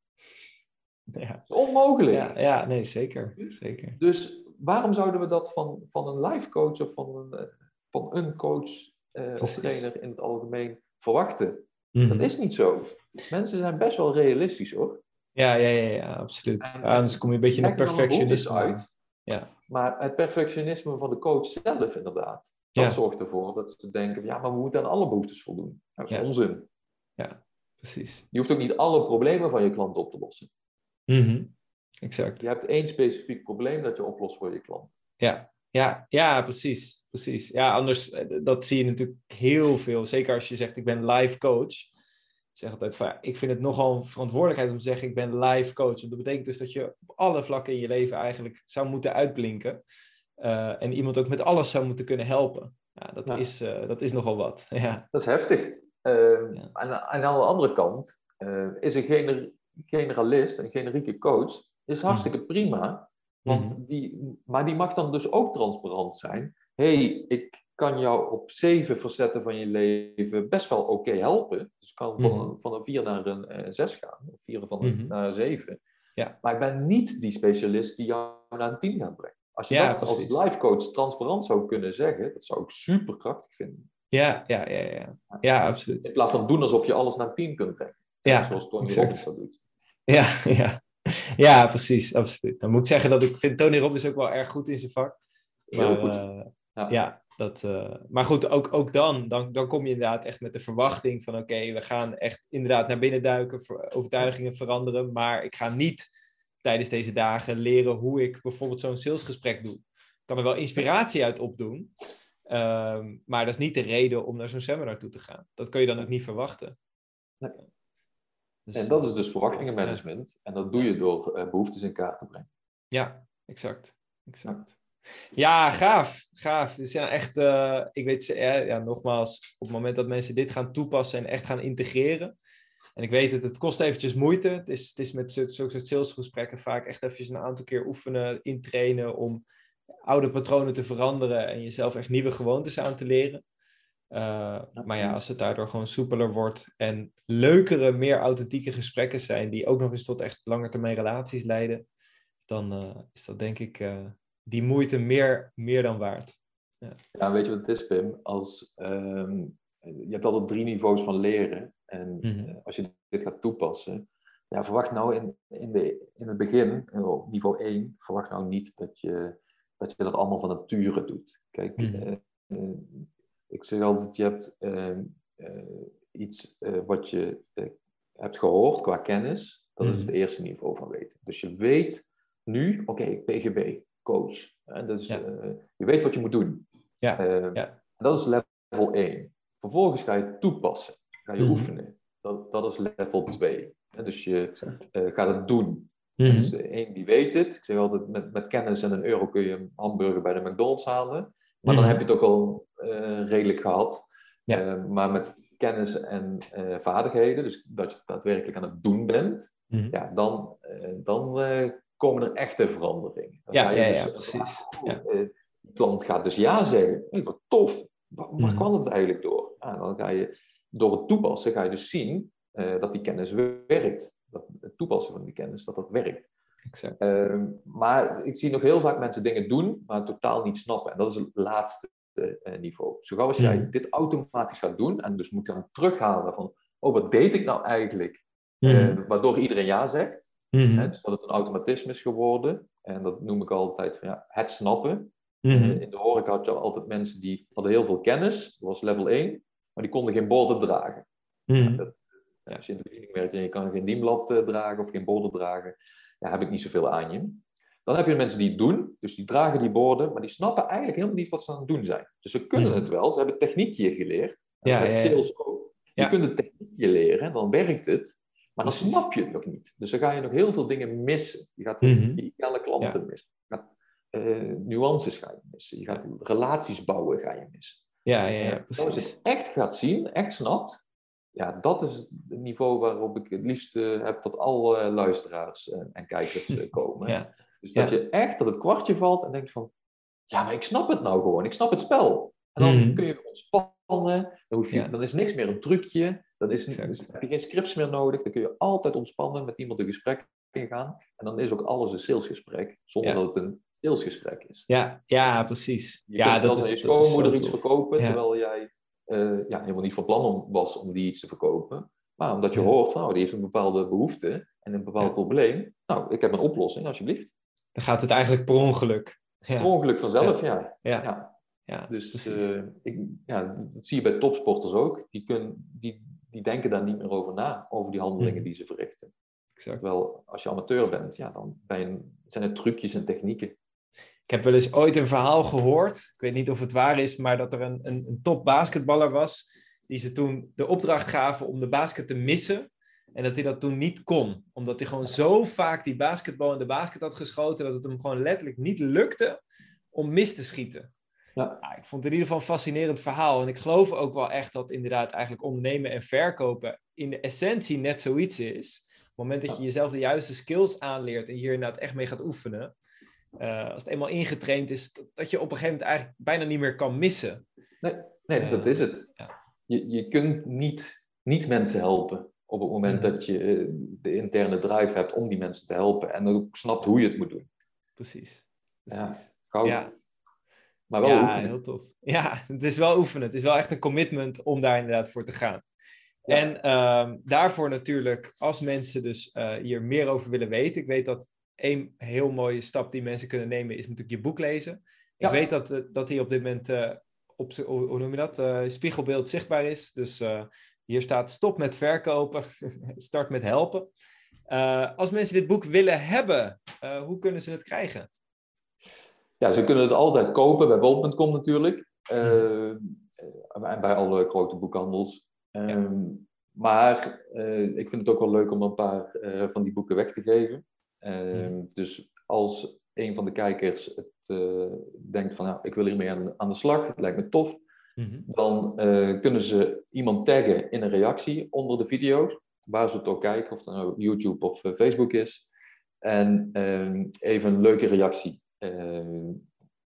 Ja. Dat is onmogelijk. Ja, ja, nee, zeker. zeker. Dus waarom zouden we dat van, van een life coach of van een, eh, van een coach eh, of trainer in het algemeen verwachten? Mhm. Dat is niet zo. Mensen zijn best wel realistisch hoor. Ja, ja, ja, ja, absoluut. En- anders kom je een beetje in de perfectionisme. uit. Ja. Maar het perfectionisme van de coach zelf inderdaad, dat Ja. zorgt ervoor dat ze denken, ja, maar we moeten aan alle behoeftes voldoen. Dat is Ja. onzin. Precies. Je hoeft ook niet alle problemen van je klant op te lossen. Mhm. Exact. Je hebt één specifiek probleem dat je oplost voor je klant. Ja, ja, ja, precies. precies. Ja, anders, eh, dat zie je natuurlijk heel veel. Zeker als je zegt, ik ben live coach. Ik zeg altijd van, ik vind het nogal een verantwoordelijkheid om te zeggen, ik ben live coach. Want dat betekent dus dat je op alle vlakken in je leven eigenlijk zou moeten uitblinken. Eh, en iemand ook met alles zou moeten kunnen helpen. Ja, dat, Ja. Is, eh, dat is nogal wat. Ja. Dat is heftig. Eh, Ja. en, aan de andere kant eh, is een gener- generalist, een generieke coach, is hartstikke prima. Want Mhm. die, maar die mag dan dus ook transparant zijn. hey, ik kan jou op zeven facetten van je leven best wel oké helpen. Dus kan van, mhm. een, van een vier naar een uh, zes gaan, of vier van een, mhm. naar een zeven. Ja. Maar ik ben niet die specialist die jou naar een tien gaat brengen. Als je dat als life coach transparant zou kunnen zeggen, dat zou ik super krachtig vinden. Ja, ja, ja, ja. Ja, absoluut. In plaats van doen alsof je alles naar tien kunt brengen. Ja, zoals Tony Robbins dat doet. Ja, ja. ja, precies, absoluut. Dan moet ik zeggen dat ik vind Tony Robbins ook wel erg goed in zijn vak. Heel goed. Uh, ja. ja. Dat, uh, maar goed, ook, ook dan, dan, dan kom je inderdaad echt met de verwachting van oké, we gaan echt inderdaad naar binnen duiken, overtuigingen veranderen, maar ik ga niet tijdens deze dagen leren hoe ik bijvoorbeeld zo'n salesgesprek doe. Ik kan er wel inspiratie uit opdoen, um, maar dat is niet de reden om naar zo'n seminar toe te gaan. Dat kun je dan ook niet verwachten. Nee. Dus, en dat is dus verwachtingenmanagement. En dat doe je door uh, behoeftes in kaart te brengen. Ja, exact. exact. Ja, gaaf. Gaaf. Dus ja, echt, uh, ik weet, ja, nogmaals, op het moment dat mensen dit gaan toepassen en echt gaan integreren. En ik weet het, het kost eventjes moeite. Het is, het is met zulke soort salesgesprekken vaak echt eventjes een aantal keer oefenen, intrainen om oude patronen te veranderen en jezelf echt nieuwe gewoontes aan te leren. Uh, maar ja, als het daardoor gewoon soepeler wordt en leukere, meer authentieke gesprekken zijn, die ook nog eens tot echt langetermijn relaties leiden, dan uh, is dat denk ik uh, die moeite meer, meer dan waard. Ja. ja, weet je wat het is, Pim? Als, um, je hebt altijd drie niveaus van leren. En mm als je dit gaat toepassen, ja, verwacht nou in, in, de, in het begin, op niveau 1, verwacht nou niet dat je dat, je dat allemaal van nature doet. Kijk, mm ik zeg altijd, je hebt ehm, eh, iets wat je hebt gehoord qua kennis. Dat is het mhm. eerste niveau van weten. Dus je weet nu, oké, PGB, coach. En dus je weet wat je moet doen. Ja. Ehm, ja. Dat is level 1. Vervolgens ga je toepassen. Ga je mhm. oefenen. Dat, dat is level 2. dus je gaat het doen. Mm Dus de een die weet het. Ik zeg altijd, met, met kennis en een euro kun je een hamburger bij de McDonald's halen. Maar dan mhm. heb je het ook al uh, redelijk gehad. Ja. Uh, maar met kennis en uh, vaardigheden, dus dat je daadwerkelijk aan het doen bent, mm. ja, dan, dan komen er echte veranderingen. Dan ja, ja, dus, precies. Ja. de klant gaat dus ja zeggen. Hey, wat tof, waar, waar mm. kwam het eigenlijk door? Ah, dan ga je, door het toepassen ga je dus zien dat die kennis werkt. Dat het toepassen van die kennis, dat dat werkt. Exact. Uh, maar ik zie nog heel vaak mensen dingen doen, maar totaal niet snappen. En dat is het laatste uh, niveau. Zo gauw als jij mm. dit automatisch gaat doen en dus moet gaan terughalen van, oh, wat deed ik nou eigenlijk? Mm. waardoor iedereen ja zegt. Mm Hè, dus dat het een automatisme is geworden. En dat noem ik altijd van, ja, het snappen. Mm-hmm. in de horeca had je altijd mensen die hadden heel veel kennis, dat was level 1, maar die konden geen borden dragen. Dat, ja, als je in de bediening werkt en je kan geen dienblad dragen of geen borden dragen, ja, heb ik niet zoveel aan je. Dan heb je mensen die het doen, dus die dragen die borden, maar die snappen eigenlijk helemaal niet wat ze aan het doen zijn. Dus ze kunnen hmm. het wel, ze hebben techniekje geleerd. Ja, sales ook. Je kunt het techniekje leren, dan werkt het, maar dan snap je het nog niet. Dus dan ga je nog heel veel dingen missen. Je gaat mm ideale klanten missen. Je gaat uh, nuances ga je missen. Je gaat relaties bouwen ga je missen. Ja, ja, ja precies. Als je het echt gaat zien, echt snapt, ja, dat is het niveau waarop ik het liefst uh, heb dat alle luisteraars en kijkers komen. Ja. Dus dat je echt, dat het kwartje valt en denkt van, ja, maar ik snap het nou gewoon, ik snap het spel. En dan mm. kun je ontspannen, dan, hoef je, dan is niks meer een trucje, dan, is, dan heb je geen scripts meer nodig, dan kun je altijd ontspannen met iemand een gesprek ingaan. En dan is ook alles een salesgesprek, zonder dat het een salesgesprek is. Ja, ja precies. Je ja, dat is, je schoonmoeder iets verkopen, terwijl jij uh, ja, helemaal niet van plan om, was om die iets te verkopen. Maar omdat je hoort van, oh, die heeft een bepaalde behoefte en een bepaald probleem. Nou, ik heb een oplossing, alsjeblieft. Dan gaat het eigenlijk per ongeluk. Per ongeluk vanzelf, ja. ja. Ja. dus uh, ik, ja, dat zie je bij topsporters ook. Die, kunnen, die, die denken daar niet meer over na, over die handelingen mhm. die ze verrichten. Exact. Terwijl als je amateur bent, ja, dan ben zijn het trucjes en technieken ik heb wel eens ooit een verhaal gehoord, ik weet niet of het waar is, maar dat er een, een, een top basketballer was, die ze toen de opdracht gaven om de basket te missen. En dat hij dat toen niet kon, omdat hij gewoon zo vaak die basketbal in de basket had geschoten, dat het hem gewoon letterlijk niet lukte om mis te schieten. Ja. Nou, ik vond het in ieder geval een fascinerend verhaal. En ik geloof ook wel echt dat inderdaad eigenlijk ondernemen en verkopen in de essentie net zoiets is. Op het moment dat je jezelf de juiste skills aanleert en hier inderdaad echt mee gaat oefenen, uh, als het eenmaal ingetraind is, dat je op een gegeven moment eigenlijk bijna niet meer kan missen. Nee, nee dat is het. Ja. Je, je kunt niet, niet mensen helpen op het moment dat je de interne drive hebt om die mensen te helpen en ook snapt hoe je het moet doen. Precies. Precies. Ja, Ja. Maar wel ja, oefenen. heel tof. Ja, het is wel oefenen. Het is wel echt een commitment om daar inderdaad voor te gaan. En ehm, daarvoor natuurlijk, als mensen dus uh, hier meer over willen weten. Ik weet dat één heel mooie stap die mensen kunnen nemen is natuurlijk je boek lezen. Ik weet dat, uh, dat hij op dit moment uh, op hoe noem je dat? spiegelbeeld zichtbaar is. Dus hier staat stop met verkopen, start met helpen. als mensen dit boek willen hebben, hoe kunnen ze het krijgen? Ja, ze kunnen het altijd kopen bij bol.com natuurlijk. en bij alle grote boekhandels. Um, maar uh, ik vind het ook wel leuk om een paar uh, van die boeken weg te geven. Mm. Dus als een van de kijkers het, uh, denkt van nou, ik wil hiermee aan, aan de slag, het lijkt me tof, mm-hmm. dan kunnen ze iemand taggen in een reactie onder de video's, waar ze het ook kijken, of dat nou YouTube of Facebook is. En even een leuke reactie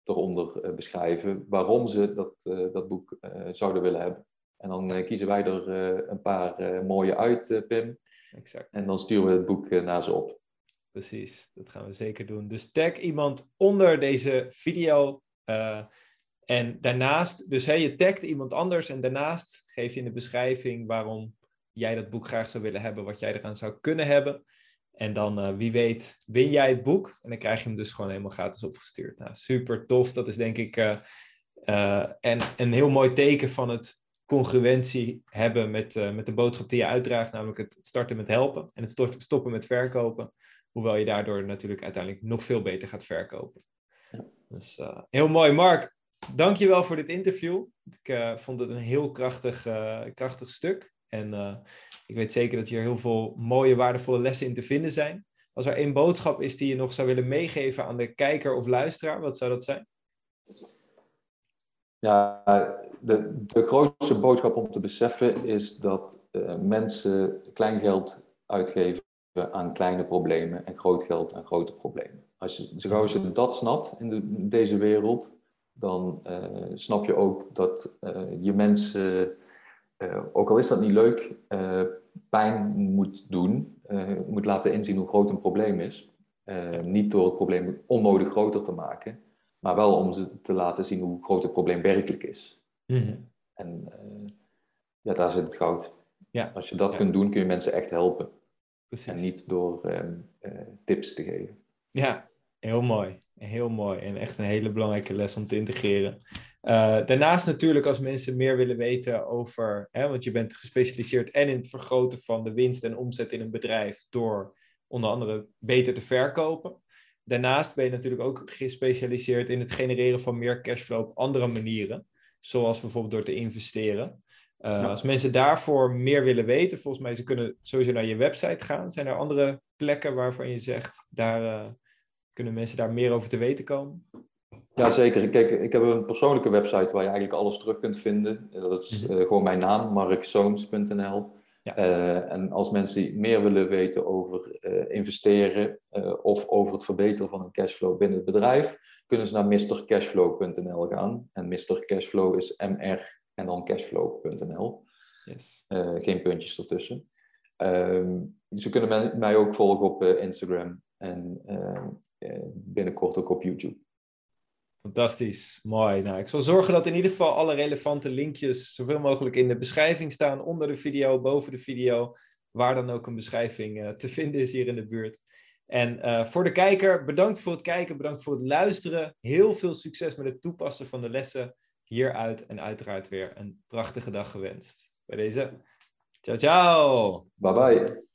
eronder beschrijven waarom ze dat, dat boek zouden willen hebben. En dan kiezen wij er een paar mooie uit, Pim. Exact. En dan sturen we het boek naar ze op. Precies, dat gaan we zeker doen. Dus tag iemand onder deze video. en daarnaast, dus hey, je tagt iemand anders en daarnaast geef je in de beschrijving waarom jij dat boek graag zou willen hebben, wat jij eraan zou kunnen hebben. En dan, wie weet, win jij het boek en dan krijg je hem dus gewoon helemaal gratis opgestuurd. Nou, super tof. Dat is denk ik en een heel mooi teken van het congruentie hebben met, met de boodschap die je uitdraagt, namelijk het starten met helpen en het stoppen met verkopen. Hoewel je daardoor natuurlijk uiteindelijk nog veel beter gaat verkopen. Dus heel mooi, Mark. Dankjewel voor dit interview. Ik vond het een heel krachtig, krachtig stuk. En ik weet zeker dat hier heel veel mooie, waardevolle lessen in te vinden zijn. Als er één boodschap is die je nog zou willen meegeven aan de kijker of luisteraar, wat zou dat zijn? Ja, de, de grootste boodschap om te beseffen is dat uh, mensen klein geld uitgeven aan kleine problemen en groot geld aan grote problemen. Als je, zo je dat snapt in, de, in deze wereld, dan uh, snap je ook dat je mensen, ook al is dat niet leuk, pijn moet doen, moet laten inzien hoe groot een probleem is. niet door het probleem onnodig groter te maken, maar wel om ze te laten zien hoe groot het probleem werkelijk is. Mm-hmm. En ja, daar zit het goud. Ja. Als je dat ja. kunt doen, kun je mensen echt helpen. Precies. En niet door um, uh, tips te geven. Ja, heel mooi. Heel mooi. En echt een hele belangrijke les om te integreren. Uh, daarnaast natuurlijk als mensen meer willen weten over, hè, want je bent gespecialiseerd en in het vergroten van de winst en omzet in een bedrijf door onder andere beter te verkopen. Daarnaast ben je natuurlijk ook gespecialiseerd in het genereren van meer cashflow op andere manieren. Zoals bijvoorbeeld door te investeren. Uh, ja. Als mensen daarvoor meer willen weten, volgens mij ze kunnen sowieso naar je website gaan. Zijn er andere plekken waarvan je zegt, daar uh, kunnen mensen daar meer over te weten komen? Ja, zeker. Kijk, ik heb een persoonlijke website waar je eigenlijk alles terug kunt vinden. Dat is uh, gewoon mijn naam, markzoons.nl. Ja. Uh, en als mensen meer willen weten over uh, investeren of over het verbeteren van hun cashflow binnen het bedrijf, kunnen ze naar mrcashflow.nl gaan. En Mr. Cashflow is mr en dan cashflow.nl. Yes. geen puntjes ertussen. Um, ze kunnen mij ook volgen op Instagram en binnenkort ook op YouTube. Fantastisch, mooi. Nou, ik zal zorgen dat in ieder geval alle relevante linkjes zoveel mogelijk in de beschrijving staan, onder de video, boven de video, waar dan ook een beschrijving uh, te vinden is hier in de buurt. En uh, voor de kijker, bedankt voor het kijken, bedankt voor het luisteren. Heel veel succes met het toepassen van de lessen hieruit en uiteraard weer een prachtige dag gewenst. Bij deze, ciao ciao! Bye bye!